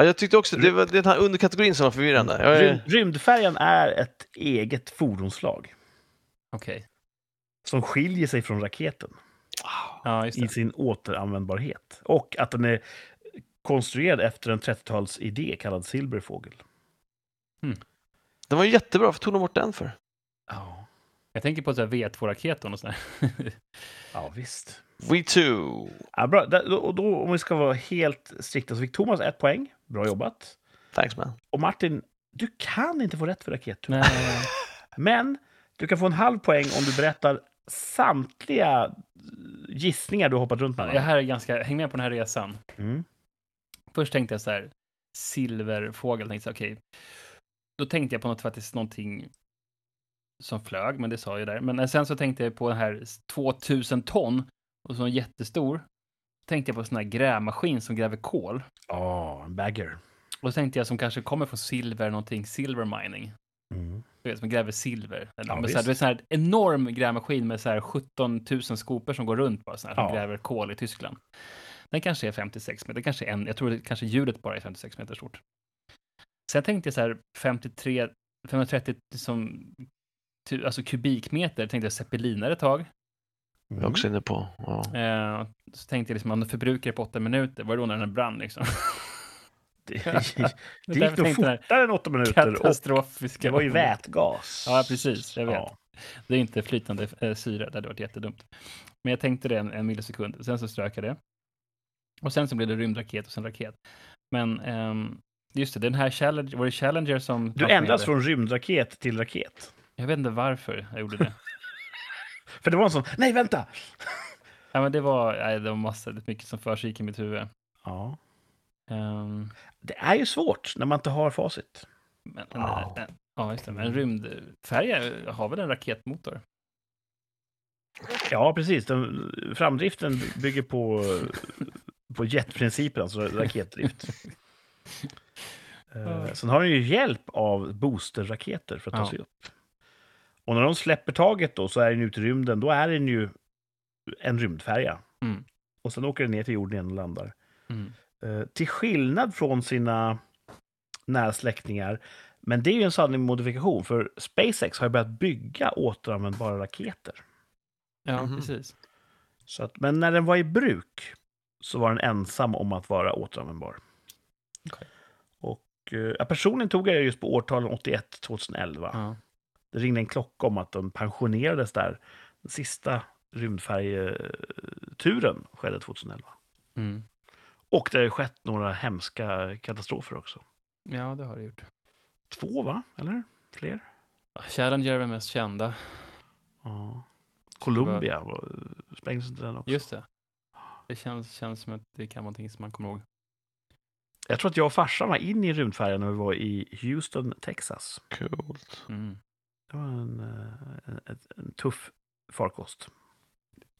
Ja, jag tyckte också, det var den här underkategorin som var förvirrande. Jag är, Rym, rymdfärjan är ett eget fordonsslag Okej. som skiljer sig från raketen Ja, just i sin återanvändbarhet. Och att den är konstruerad efter en 30-talsidé kallad silverfågel. den var ju jättebra, varför tog de bort den för? Ja, Jag tänker på så här V2-raketen och sådär. ja visst. We too. Ja, bra. Och då, om vi ska vara helt strikta, så fick Thomas ett poäng. Bra jobbat. Thanks man. Och Martin, du kan inte få rätt för raket. Men du kan få en halv poäng om du berättar samtliga gissningar du har hoppat runt med. jag här är ganska, häng med på den här resan. Mm. Först tänkte jag så här, silverfågel, tänkte jag, okej. Då tänkte jag på något faktiskt någonting som flög, men det sa jag där. Men sen så tänkte jag på den här 2000 ton och så jättestor. Tänkte jag på en sån här grävmaskin som gräver kol. Ja, en bagger. Och så tänkte jag som kanske kommer från silver, någonting silver mining. Mm. Du vet, som gräver silver. Eller, Ja, men så här, du vet, så här enorm grävmaskin med så här 17 000 skopor som går runt bara så här, som Ja. gräver kol i Tyskland. Den kanske är 56 meter, kanske är en, jag tror det kanske hjulet bara är 56 meter stort. Sen tänkte jag så här 53, 530 som, alltså kubikmeter, tänkte jag zeppelinare ett tag. Jag Mm. är också inne på. Ja. Eh, så tänkte jag liksom, om du förbrukar det på åtta minuter, var det då när den brann liksom? Det, Det gick nog jag fortare än åtta minuter. Katastrofiska. det var ju vätgas. Ja, precis. Jag vet. Ja. Det är inte flytande eh, syre, det hade varit jättedumt. Men jag tänkte det en, en millisekund, sen så strök jag det. Och sen så blev det rymdraket och sen raket. Men ehm, just det, den här Challenger, var det Challenger som... Du ändras från rymdraket till raket. Jag vet inte varför jag gjorde det. För det var en sån, nej vänta! ja, men det var, nej, det var massa, det mycket som försiggick i mitt huvud. Ja. Ehm, Det är ju svårt när man inte har facit. men, Ja. ja. ja, just det. Men en rymdfärja har väl en raketmotor? Ja, precis. Den, framdriften bygger på, på jetprincipen, alltså raketdrift. Eh, Sen har den ju hjälp av boosterraketer för att ta Ja. sig upp. Och när de släpper taget då så är den ute i rymden, då är den ju en rymdfärja. Mm. Och sen åker den ner till jorden igen och landar. Mm. Eh, till skillnad från sina nära släktingar, men det är ju en sanning modifikation, för SpaceX har ju börjat bygga återanvändbara raketer. Ja, Mhm. precis. Så att, men när den var i bruk så var den ensam om att vara återanvändbar. Okej. Och eh, personligen tog jag det just på årtalen 81-2011. Ja. Det ringde en klocka om att den pensionerades där. Den sista rymdfärjeturen skedde 2011. Mm. Och det har ju skett några hemska katastrofer också. ja, det har det gjort. Två, va? Eller fler? Challenger är mest kända. Ja. Columbia var- sprängdes inte den också? Just det. Det känns, känns som att det kan vara någonting som man kommer ihåg. Jag tror att jag och farsan var inne i rymdfärjan när vi var i Houston, Texas. Coolt. Mm. Det var en, eh, en, en, en tuff farkost.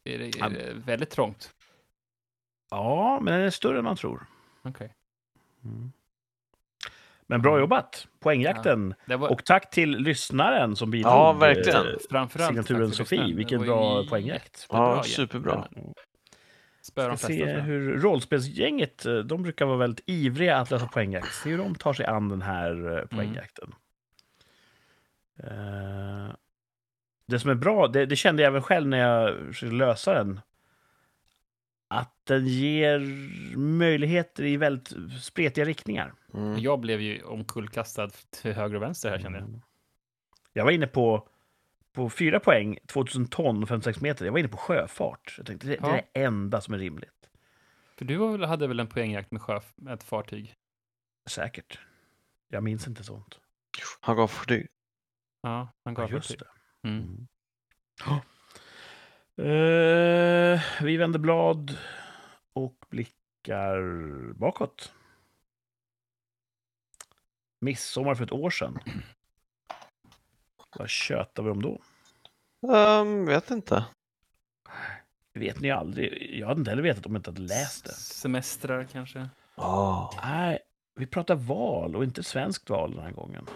Är det, är det väldigt trångt? Ja, men den är större än man tror. Okej. Mm. Men bra jobbat! Poängjakten. Det var Och tack till lyssnaren som bidrog. Ja, verkligen. eh, framförallt signaturen Sofie. Vilken Det bra poängjakt. Ja, superbra. De Ska flesta. se hur rollspelsgänget, eh, de brukar vara väldigt ivriga att lösa poängjakt. Se hur de tar sig an den här poängjakten. Eh, det som är bra, det, det kände jag även själv när jag försökte lösa den. Att den ger möjligheter i väldigt spretiga riktningar. Mm. Jag blev ju omkullkastad till höger och vänster här kände jag. Mm. Jag var inne på, på fyra poäng, 2000 ton och 56 meter. Jag var inne på sjöfart. Jag tänkte det, det Ja. är det enda som är rimligt. För du hade väl en poängjakt med, sjöf, med ett fartyg? Säkert. Jag minns inte sånt. Han gav. Ja, han Ja, gav just fartyg. det. Mm. Mm. Eh, vi vänder blad och blickar bakåt. Midsommar för ett år sedan. Vad tjötar vi om då? Um, vet inte. vet ni aldrig. Jag hade inte heller vetat om jag inte hade läst det. Semestrar kanske? Ja, Nej, vi pratar val och inte svenskt val den här gången.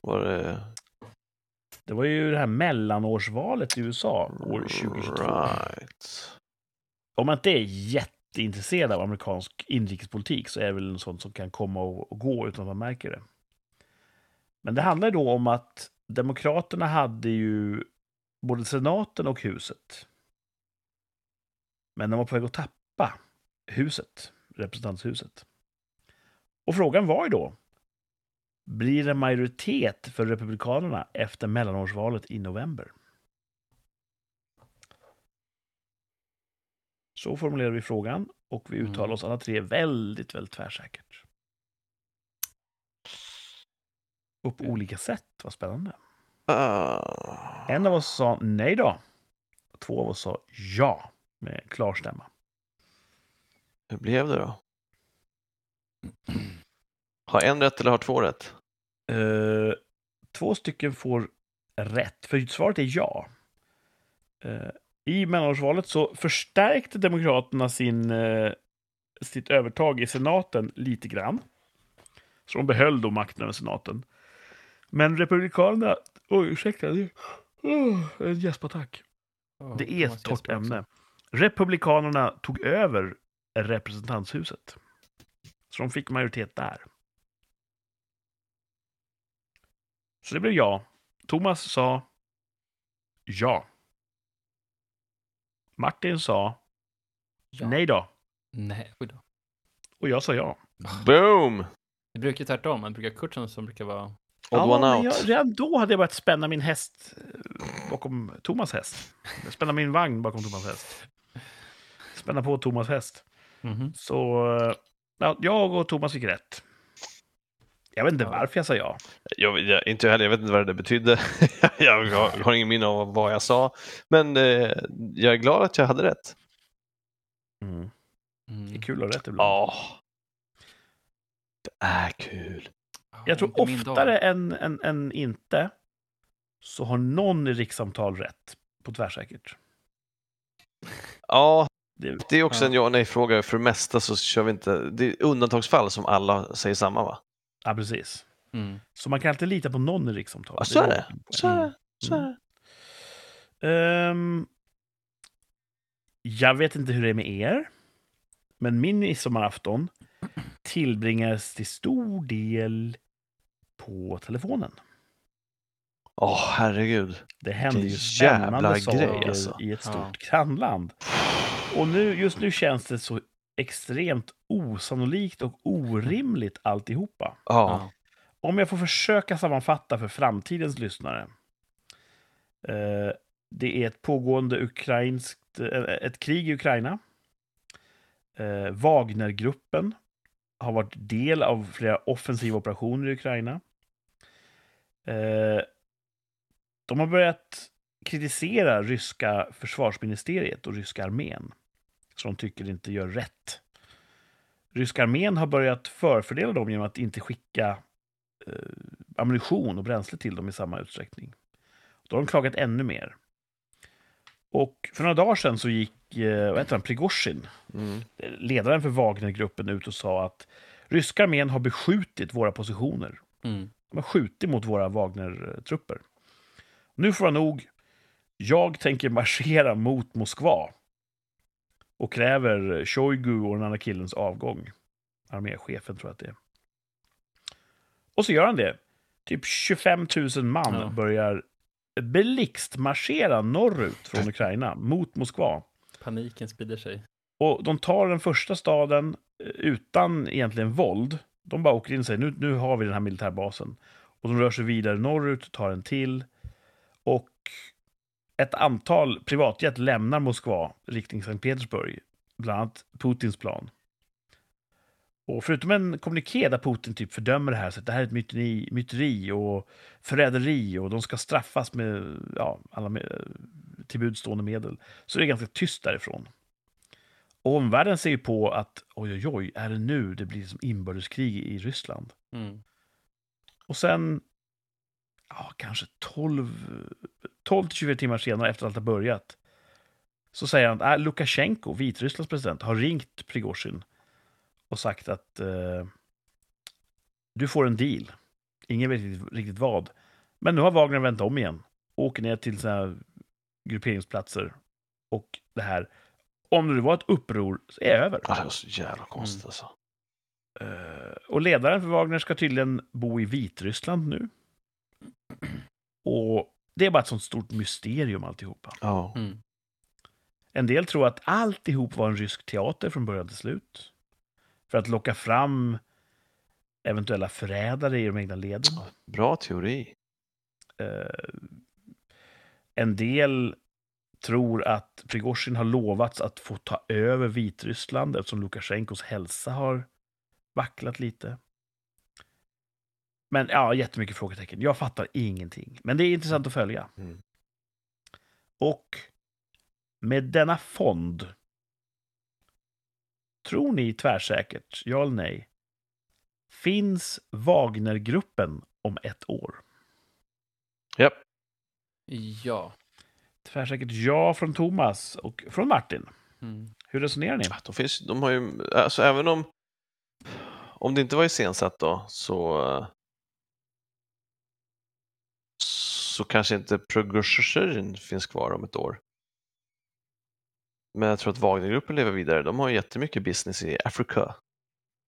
var det... Det var ju det här mellanårsvalet i USA år 2022. Right. Om man inte är jätteintresserad av amerikansk inrikespolitik så är det väl något sånt som kan komma och, och gå utan att man märker det. Men det handlar ju då om att Demokraterna hade ju både senaten och huset. Men de var på väg att tappa huset, representanthuset. Och frågan var ju då, blir det majoritet för Republikanerna efter mellanårsvalet i november? Så formulerar vi frågan och vi uttalar Mm. oss alla tre väldigt, väldigt tvärsäkert. Och på olika sätt, vad spännande. Ah. En av oss sa nej då. Två av oss sa ja med klar stämma. Hur blev det då? Har en rätt eller har två rätt? Eh, två stycken får rätt, för svaret är ja. Eh, I mellanårsvalet så förstärkte Demokraterna sin, eh, sitt övertag i senaten lite grann. Så de behöll då makten över senaten. Men Republikanerna... Oj, ursäkta. Det, oh, en gäspattack. Oh, Det är ett torrt ämne. Republikanerna tog över representanthuset. Så de fick majoritet där. Så det blev ja. Thomas sa ja. Martin sa Ja. nej då. Nej, oj då. Och jag sa ja. Boom! Det brukar ju tvärtom. Man brukar Kurtson som brukar vara... Odd ja, one out. jag, redan då hade jag börjat spänna min häst eh, bakom Thomas häst. Spänna min vagn bakom Thomas häst. Spänna på Thomas häst. Mhm. Så eh, ja, jag och Thomas fick rätt. Jag vet inte varför jag sa ja. Jag, jag, inte jag heller, jag vet inte vad det betydde. jag har, har ingen minne av vad jag sa. Men eh, jag är glad att jag hade rätt. Mm. Det Mm. är kul att ha rätt ibland. Ja. Det är kul. jag tror oftare än, än, än inte så har någon i rikssamtal rätt på tvärsäkert. Ja, Det, det är också en ja nej-fråga. För det mesta så kör vi inte... Det är undantagsfall som alla säger samma va? Ja, precis. Mm. Så man kan alltid lita på någon i rikssamtal. Ja, så är det. poäng. Så är det. Så är det. Ehm, jag vet inte hur det är med er, men min midsommarafton tillbringades till stor del på telefonen. Åh, herregud. Det hände ju spännande saker alltså. i ett Ja. stort grannland. Och nu, just nu känns det så extremt osannolikt och orimligt alltihopa. Ja. Om jag får försöka sammanfatta för framtidens lyssnare. Eh, det är ett pågående ukrainskt, eh, ett krig i Ukraina. Eh, Wagnergruppen har varit del av flera offensiva operationer i Ukraina. Eh, de har börjat kritisera ryska försvarsministeriet och ryska armén. Som de tycker inte gör rätt. ryska armén har börjat förfördela dem genom att inte skicka eh, ammunition och bränsle till dem i samma utsträckning. Då har de klagat ännu mer. Och för några dagar sedan så gick eh, vad heter han, Prigozjin, Mm. ledaren för Wagnergruppen, ut och sa att ryska armén har beskjutit våra positioner. Mm. De har skjutit mot våra Wagner-trupper. Nu får han nog. Jag tänker marschera mot Moskva. Och kräver Shoigu och den andra killens avgång. Arméchefen tror jag att det är. Och så gör han det. Typ 25 000 man Ja. börjar blixtmarschera norrut från Ukraina mot Moskva. Paniken sprider sig. Och de tar den första staden eh, utan egentligen våld. De bara åker in säger nu, nu har vi den här militärbasen. Och de rör sig vidare norrut, tar en till. Och ett antal privatjet lämnar Moskva riktning Sankt Petersburg. Bland annat Putins plan. Och förutom en kommuniké där Putin typ fördömer det här, så att det här är ett myteri, myteri och förräderi och de ska straffas med ja, alla med, till budstående medel, så är det ganska tyst därifrån. Och omvärlden ser ju på att oj, oj, oj, är det nu det blir som inbördeskrig i Ryssland? Mm. Och sen, ja, kanske 12, 12 till 24 timmar senare efter att allt har börjat, så säger han att äh, Lukasjenko, Vitrysslands president, har ringt Prigozjin och sagt att eh, du får en deal. Ingen vet riktigt, riktigt vad. Men nu har Wagner vänt om igen. Åker ner till sina grupperingsplatser. Och det här, om det var ett uppror, så är det över. Ja, det var så jävla konstigt Mm. alltså. Eh, och ledaren för Wagner ska tydligen bo i Vitryssland nu. Och det är bara ett sånt stort mysterium alltihopa. Ja. Mm. En del tror att alltihop var en rysk teater från början till slut. För att locka fram eventuella förrädare i de egna leden. Bra teori. Eh, en del tror att Prigozjin har lovats att få ta över Vitryssland eftersom Lukasjenkos hälsa har vacklat lite. Men ja, jättemycket frågetecken. Jag fattar ingenting. Men det är intressant att följa. Mm. Och med denna fond, tror ni tvärsäkert, ja eller nej, finns Wagnergruppen om ett år? Japp. Ja. Tvärsäkert ja från Thomas och från Martin. Mm. Hur resonerar ni? Ja, De, finns, de har ju, alltså även om, om det inte var iscensatt då, så, eh, så kanske inte Progression finns kvar om ett år. Men jag tror att Wagnergruppen lever vidare. De har ju jättemycket business i Afrika.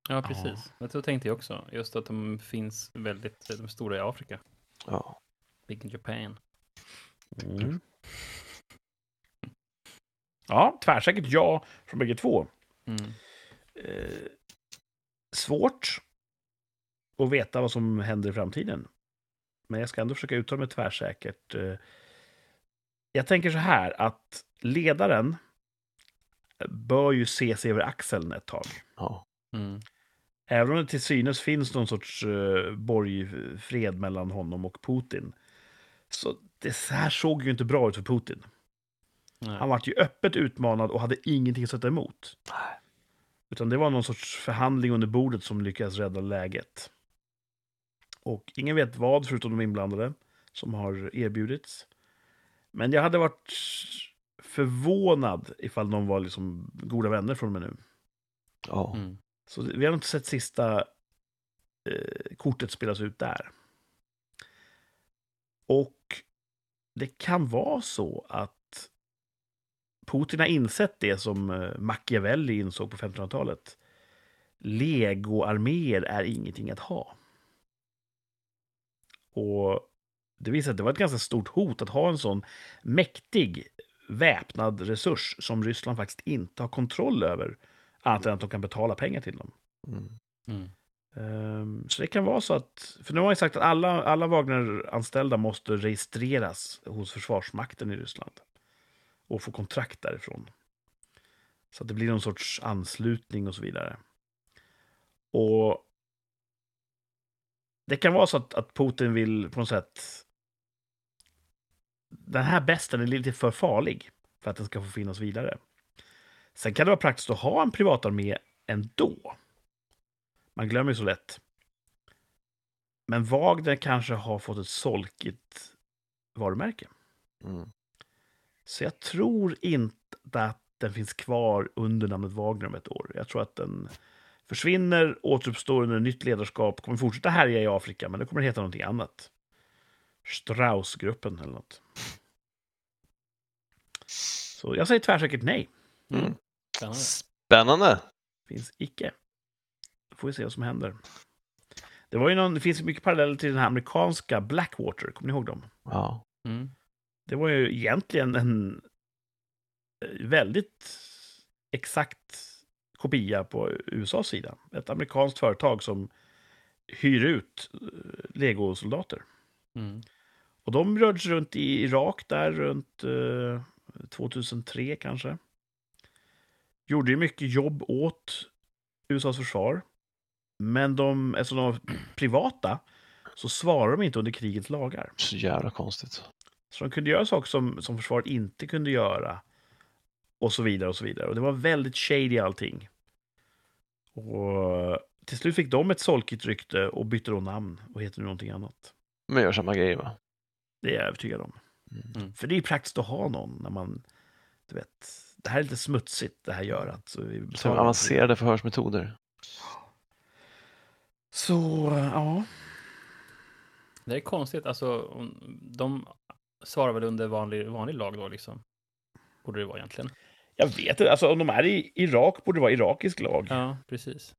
Ja, precis. Jag tror tänkte jag också. Just att de finns väldigt, de stora i Afrika. Ja. Big in Japan. Mm. Ja, tvärsäkert ja från bägge två. Mm. Eh, svårt att veta vad som händer i framtiden. Men jag ska ändå försöka uttala mig tvärsäkert. Eh, jag tänker så här att ledaren bör ju se sig över axeln ett tag. ja. Mm. Även om det till synes finns någon sorts uh, borgfred mellan honom och Putin. Så det så här såg ju inte bra ut för Putin. Nej. Han var ju öppet utmanad och hade ingenting att sätta emot. Utan det var någon sorts förhandling under bordet som lyckades rädda läget. Och ingen vet vad, förutom de inblandade, som har erbjudits. Men jag hade varit förvånad ifall de var liksom goda vänner från och med nu. ja. Mm. Så vi har inte sett sista eh, kortet spelas ut där. Och det kan vara så att Putin har insett det som eh, Machiavelli insåg på 1500-talet. Legoarméer är ingenting att ha. Och det visar att det var ett ganska stort hot att ha en sån mäktig väpnad resurs som Ryssland faktiskt inte har kontroll över. Annat än att de kan betala pengar till dem. Mm. Mm. Ehm, Så det kan vara så att, för nu har jag sagt att alla, alla Wagner-anställda måste registreras hos Försvarsmakten i Ryssland och få kontrakt därifrån. Så att det blir någon sorts anslutning och så vidare. Och det kan vara så att, att Putin vill på något sätt... Den här besten är lite för farlig för att den ska få finnas vidare. Sen kan det vara praktiskt att ha en privatarmé ändå. Man glömmer ju så lätt. Men Wagner kanske har fått ett solkigt varumärke. Mm. Så jag tror inte att den finns kvar under namnet Wagner om ett år. Jag tror att den försvinner, återuppstår under nytt ledarskap, kommer fortsätta härja i Afrika, men det kommer heta någonting annat. Strauss-gruppen eller något. Så jag säger tvärsäkert nej. Mm. Spännande. Spännande! Finns icke. Då får vi se vad som händer. Det, var ju någon, det finns mycket paralleller till den här amerikanska Blackwater, kommer ni ihåg dem? Ja. Mm. Det var ju egentligen en eh, väldigt exakt kopia på USAs sida. Ett amerikanskt företag som hyr ut eh, legosoldater. Mm. Och de rörde sig runt i Irak där runt eh, 2003 kanske. Gjorde ju mycket jobb åt USAs försvar. Men de, eftersom de var privata så svarar de inte under krigets lagar. Så jävla konstigt. Så de kunde göra saker som, som försvaret inte kunde göra. Och så vidare och så vidare. Och det var väldigt shady allting. Och till slut fick de ett solkigt rykte och bytte då namn och heter nu någonting annat. Men gör samma grej va? Det är jag övertygad om. Mm. För det är praktiskt att ha någon när man, du vet, det här är lite smutsigt det här görat. Så, vi Så betalar avancerade förhörsmetoder. Så, ja. Det är konstigt, alltså de svarar väl under vanlig, vanlig lag då liksom? Borde det vara egentligen. Jag vet inte, alltså om de är i Irak borde det vara irakisk lag. Ja, precis.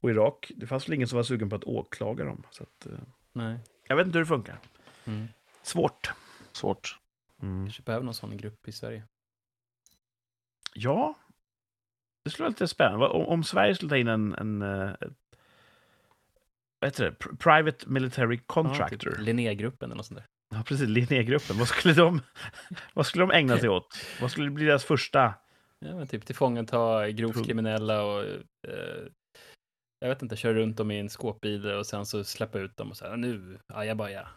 Och Irak, det fanns väl ingen som var sugen på att åklaga dem. Så att, eh, Nej. jag vet inte hur det funkar. Mm. Svårt. Svårt. Kanske behöver någon sån grupp i Sverige. Ja, det skulle vara lite spännande. Om, om Sverige skulle ta in en, en eh, ett, vad heter det? Pr- Private Military Contractor. Ja, typ Linnégruppen eller något sånt där. Ja, precis. Linnégruppen. Vad skulle de, vad skulle de ägna sig åt? Vad skulle bli deras första... Ja, men typ tillfångata grovt kriminella och eh, jag vet inte, köra runt dem i en skåpbil och sen så släppa ut dem och säga nu, ajabaja.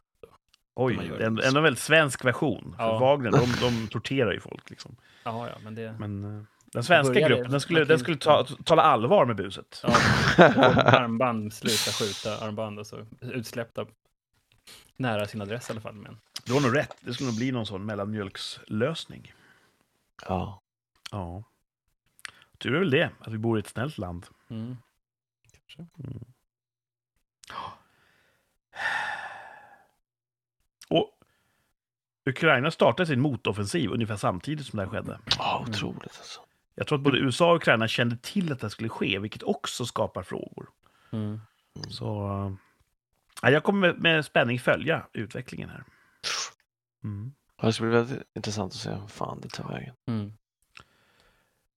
Oj, det är ändå en väldigt svensk version. För Ja. Wagner, de, de torterar ju folk. Liksom. Ja, ja, men det... Men eh, den svenska gruppen, den skulle, den skulle ta, tala allvar med buset. Ja, armband, sluta skjuta armband och så utsläppta nära sin adress i alla fall. Men Du har nog rätt. Det skulle nog bli någon sån mellanmjölkslösning. Ja. Ja. Tur är väl det, att vi bor i ett snällt land. mm. Kanske. Och Ukraina startade sin motoffensiv ungefär samtidigt som det här skedde. Ja, otroligt alltså. Jag tror att både USA och Ukraina kände till att det skulle ske, vilket också skapar frågor. Mm. Så ja, jag kommer med, spänning följa utvecklingen här. Mm. Ja, Det ska bli väldigt intressant att se hur fan det tar vägen. Mm.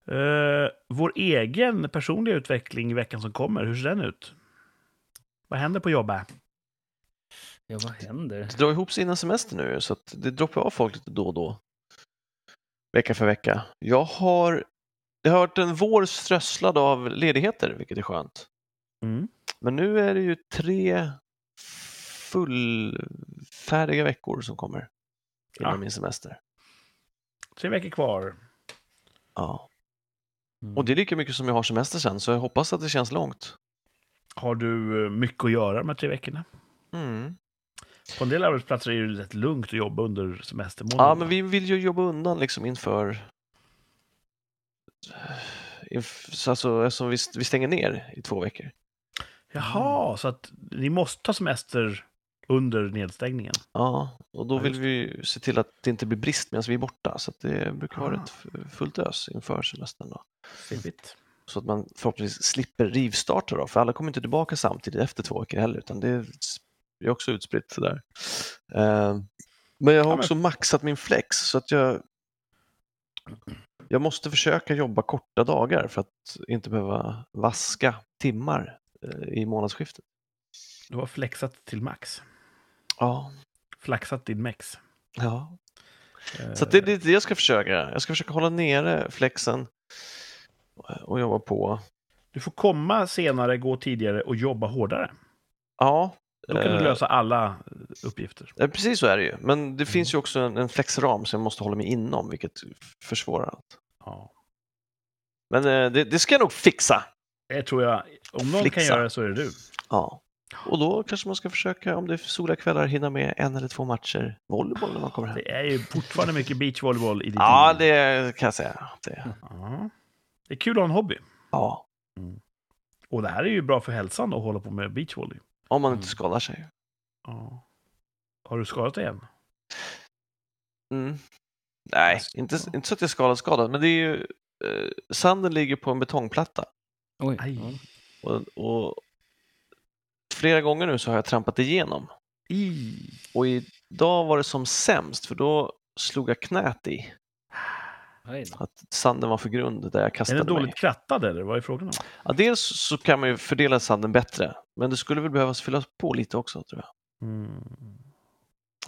Eh, vår egen personliga utveckling i veckan som kommer, hur ser den ut? Vad händer på jobbet? Ja, vad händer? Det drar ihop sig innan semester nu så att det droppar av folk lite då och då. Vecka för vecka. Jag har, det har varit en vår strösslad av ledigheter, vilket är skönt. Mm. Men nu är det ju tre fullfärdiga veckor som kommer innan Ja. min semester. Tre veckor kvar. Ja. Mm. Och det är lika mycket som jag har semester sen, så jag hoppas att det känns långt. Har du eh, mycket att göra de här tre veckorna? Mm. På en del arbetsplatser är det rätt lugnt att jobba under semestermånaderna. Ja, men vi vill ju jobba undan liksom inför... Inf... Så alltså, eftersom vi, vi stänger ner i två veckor. Jaha, så att ni måste ta semester under nedstängningen? Ja, och då vill vi se till att det inte blir brist medan vi är borta. Så att det brukar vara Ah. ett fullt ös inför semestern. Då. Så att man förhoppningsvis slipper rivstarta då, för alla kommer inte tillbaka samtidigt efter två veckor heller, utan det är, också utspritt sådär. Eh, men jag har också maxat min flex så att jag jag måste försöka jobba korta dagar för att inte behöva vaska timmar i månadsskiftet. Du har flexat till max. Ja, Flaxat din mex. ja. Eh, Så det är det jag ska försöka. Jag ska försöka hålla nere flexen och jobba på. Du får komma senare, gå tidigare och jobba hårdare. Ja, Då kan du eh, lösa alla uppgifter. Eh, Precis så är det ju, men det finns ju också en, en flexram som jag måste hålla mig inom, vilket försvårar allt. Ja. Men eh, det, det ska jag nog fixa. Det tror jag. Om någon kan Flixa. göra det så är det du. Ja. Och då kanske man ska försöka, om det är soliga kvällar, hinna med en eller två matcher volleyboll när man kommer hem. Det är ju fortfarande mycket beachvolleyboll i ditt Ja, liv. det kan jag säga. Det, Ja. Det är kul att ha en hobby. ja, Och det här är ju bra för hälsan att hålla på med beachvolley. om man inte Mm. skadar sig. Ja. Har du skadat dig än? Mm. Nej, Alltså. inte, inte så att jag är skadad, skadad, men det är ju, eh, sanden ligger på en betongplatta. Oj. Aj. Och, och flera gånger nu så har jag trampat igenom. I. Och idag var det som sämst, för då slog jag knät i. Att sanden var för grund där jag Är kastade den dåligt mig. krattad eller vad är frågan om? Ja, dels så kan man ju fördela sanden bättre, men det skulle väl behövas fyllas på lite också tror jag. Mm.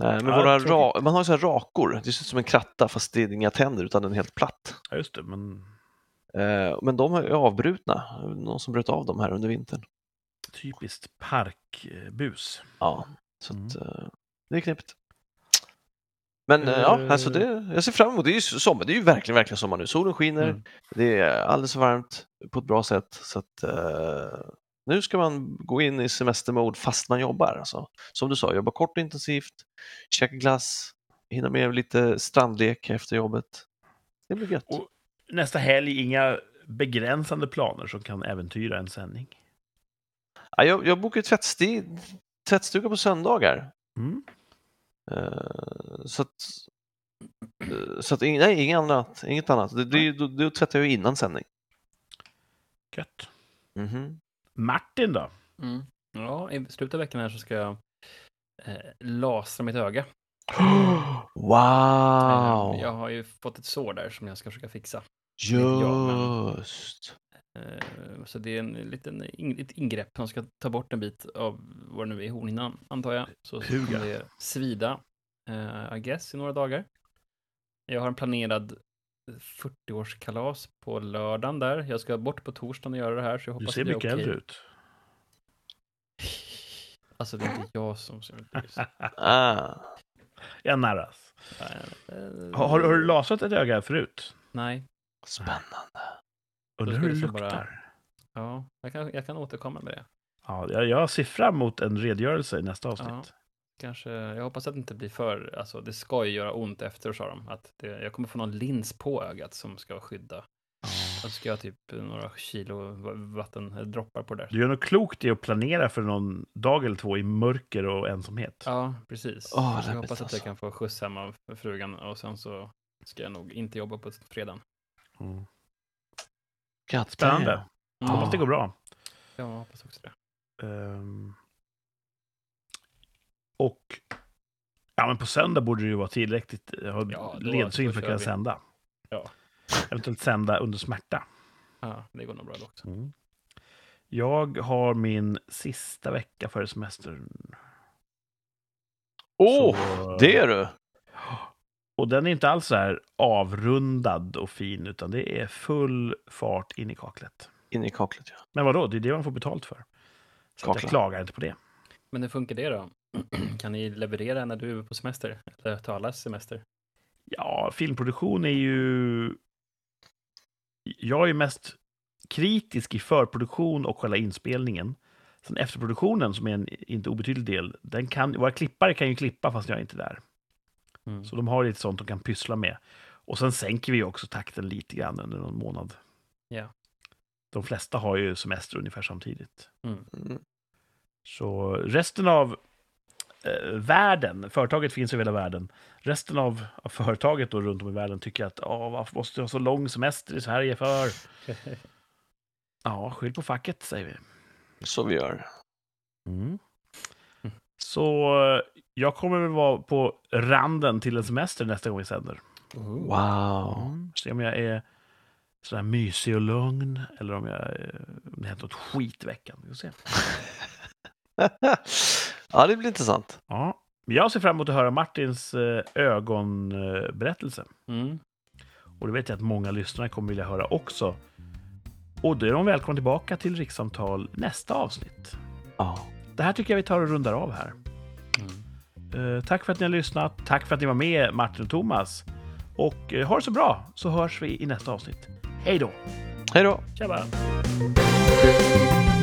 Eh, Men Ja, våra ra- man har ju så här rakor, det ser ut som en kratta fast det är inga tänder utan den är helt platt. Ja, just det. Men Men de är avbrutna, någon som bröt av dem här under vintern. typiskt parkbus. Ja, så Mm. att, eh, det är knepigt. Men eh, ja, Eh. alltså det, jag ser fram emot det. är ju sommar, det är ju verkligen, verkligen sommar nu. Solen skiner, Mm. det är alldeles varmt på ett bra sätt. Så att, eh, nu ska man gå in i semestermode fast man jobbar. Alltså, som du sa, jobba kort och intensivt, käka glass, hinna med lite strandlek efter jobbet. Det blir gött. Och- Nästa helg inga begränsande planer som kan äventyra en sändning. Ja, jag, jag bokar tvättsti- tvättstuga på söndagar. Mm. Eh, så att, eh, så att nej, inget annat. Inget annat. Det, det, då, då tvättar jag innan sändning. Gött. Mhm. Martin då? Mm. Ja, i slutet av veckan här så ska jag eh, lasra mitt öga. Wow! Eh, Jag har ju fått ett sår där som jag ska försöka fixa. Just! Eh, Så det är en liten ett ingrepp som ska ta bort en bit av vad det nu är, hornhinnan, antar jag. Så så kommer det svida, eh, I guess, i några dagar. Jag har en planerad 40-årskalas på lördagen där. Jag ska bort på torsdagen och göra det här, så jag Du hoppas ser att det är mycket äldre ut. Alltså, det är inte jag som ser ut. Ah. Jag narras. Eh, Har, har, du lasrat ett öga förut? Nej. Spännande. Undrar hur det luktar. bara- Ja, jag kan, jag kan återkomma med det. Ja, jag, jag ser fram emot en redogörelse i nästa avsnitt. Kanske, jag hoppas att det inte blir för, alltså det ska ju göra ont efter, sa de. Att det, jag kommer få någon lins på ögat som ska skydda. Och så ska jag typ några kilo va- vattendroppar på det där. Du gör nog klokt i att planera för någon dag eller två i mörker och ensamhet. Ja, precis. Så jag hoppas att jag alltså. kan få skjuts hem av frugan och sen så ska jag nog inte jobba på fredagen. Mm. God Spännande. Mm. Hoppas det går bra. Ja, hoppas också det. Ehm. och ja, men på söndag borde det ju vara tillräckligt. Jag har Ja, ledsyn för att kunna vi. sända. Ja. Eventuellt sända under smärta. Ja, det går nog bra då också. Mm. Jag har min sista vecka före semestern. Åh, Så- det är du! Och den är inte alls så här avrundad och fin, utan det är full fart in i kaklet. In i kaklet, ja. Men vadå, det är det man får betalt för. Så jag klagar inte på det. Men hur funkar det då? kan ni leverera när du är på semester? Eller ta allas semester? Ja, filmproduktion är ju... Jag är ju mest kritisk i förproduktion och själva inspelningen. Sen efterproduktionen, som är en inte obetydlig del, den kan, våra klippare kan ju klippa fast jag är inte där. Mm. Så de har lite sånt de kan pyssla med. Och sen sänker vi också takten lite grann under någon månad. Ja. De flesta har ju semester ungefär samtidigt. Mm. Mm. Så resten av eh, världen, företaget finns över hela världen, resten av, av företaget då runt om i världen tycker att Åh, varför måste du ha så lång semester i Sverige för? Ja, skyll på facket, säger vi. Så vi gör. Mm. Så eh, jag kommer väl vara på randen till en semester nästa gång vi sänder. Wow. Se om jag är sådär mysig och lugn eller om, jag, eh, om det hänt något skit i veckan. Vi får se. ja, det blir intressant. Ja. Jag ser fram emot att höra Martins eh, ögonberättelse. Mm. Och det vet jag att många lyssnare kommer vilja höra också. Och då är de välkomna tillbaka till Rikssamtal nästa avsnitt. Ja. Det här tycker jag vi tar och rundar av här. Mm. Tack för att ni har lyssnat. Tack för att ni var med, Martin och Thomas. Och eh, ha det så bra, så hörs vi i nästa avsnitt. Hej då! Hej då! Tja bara. Hej.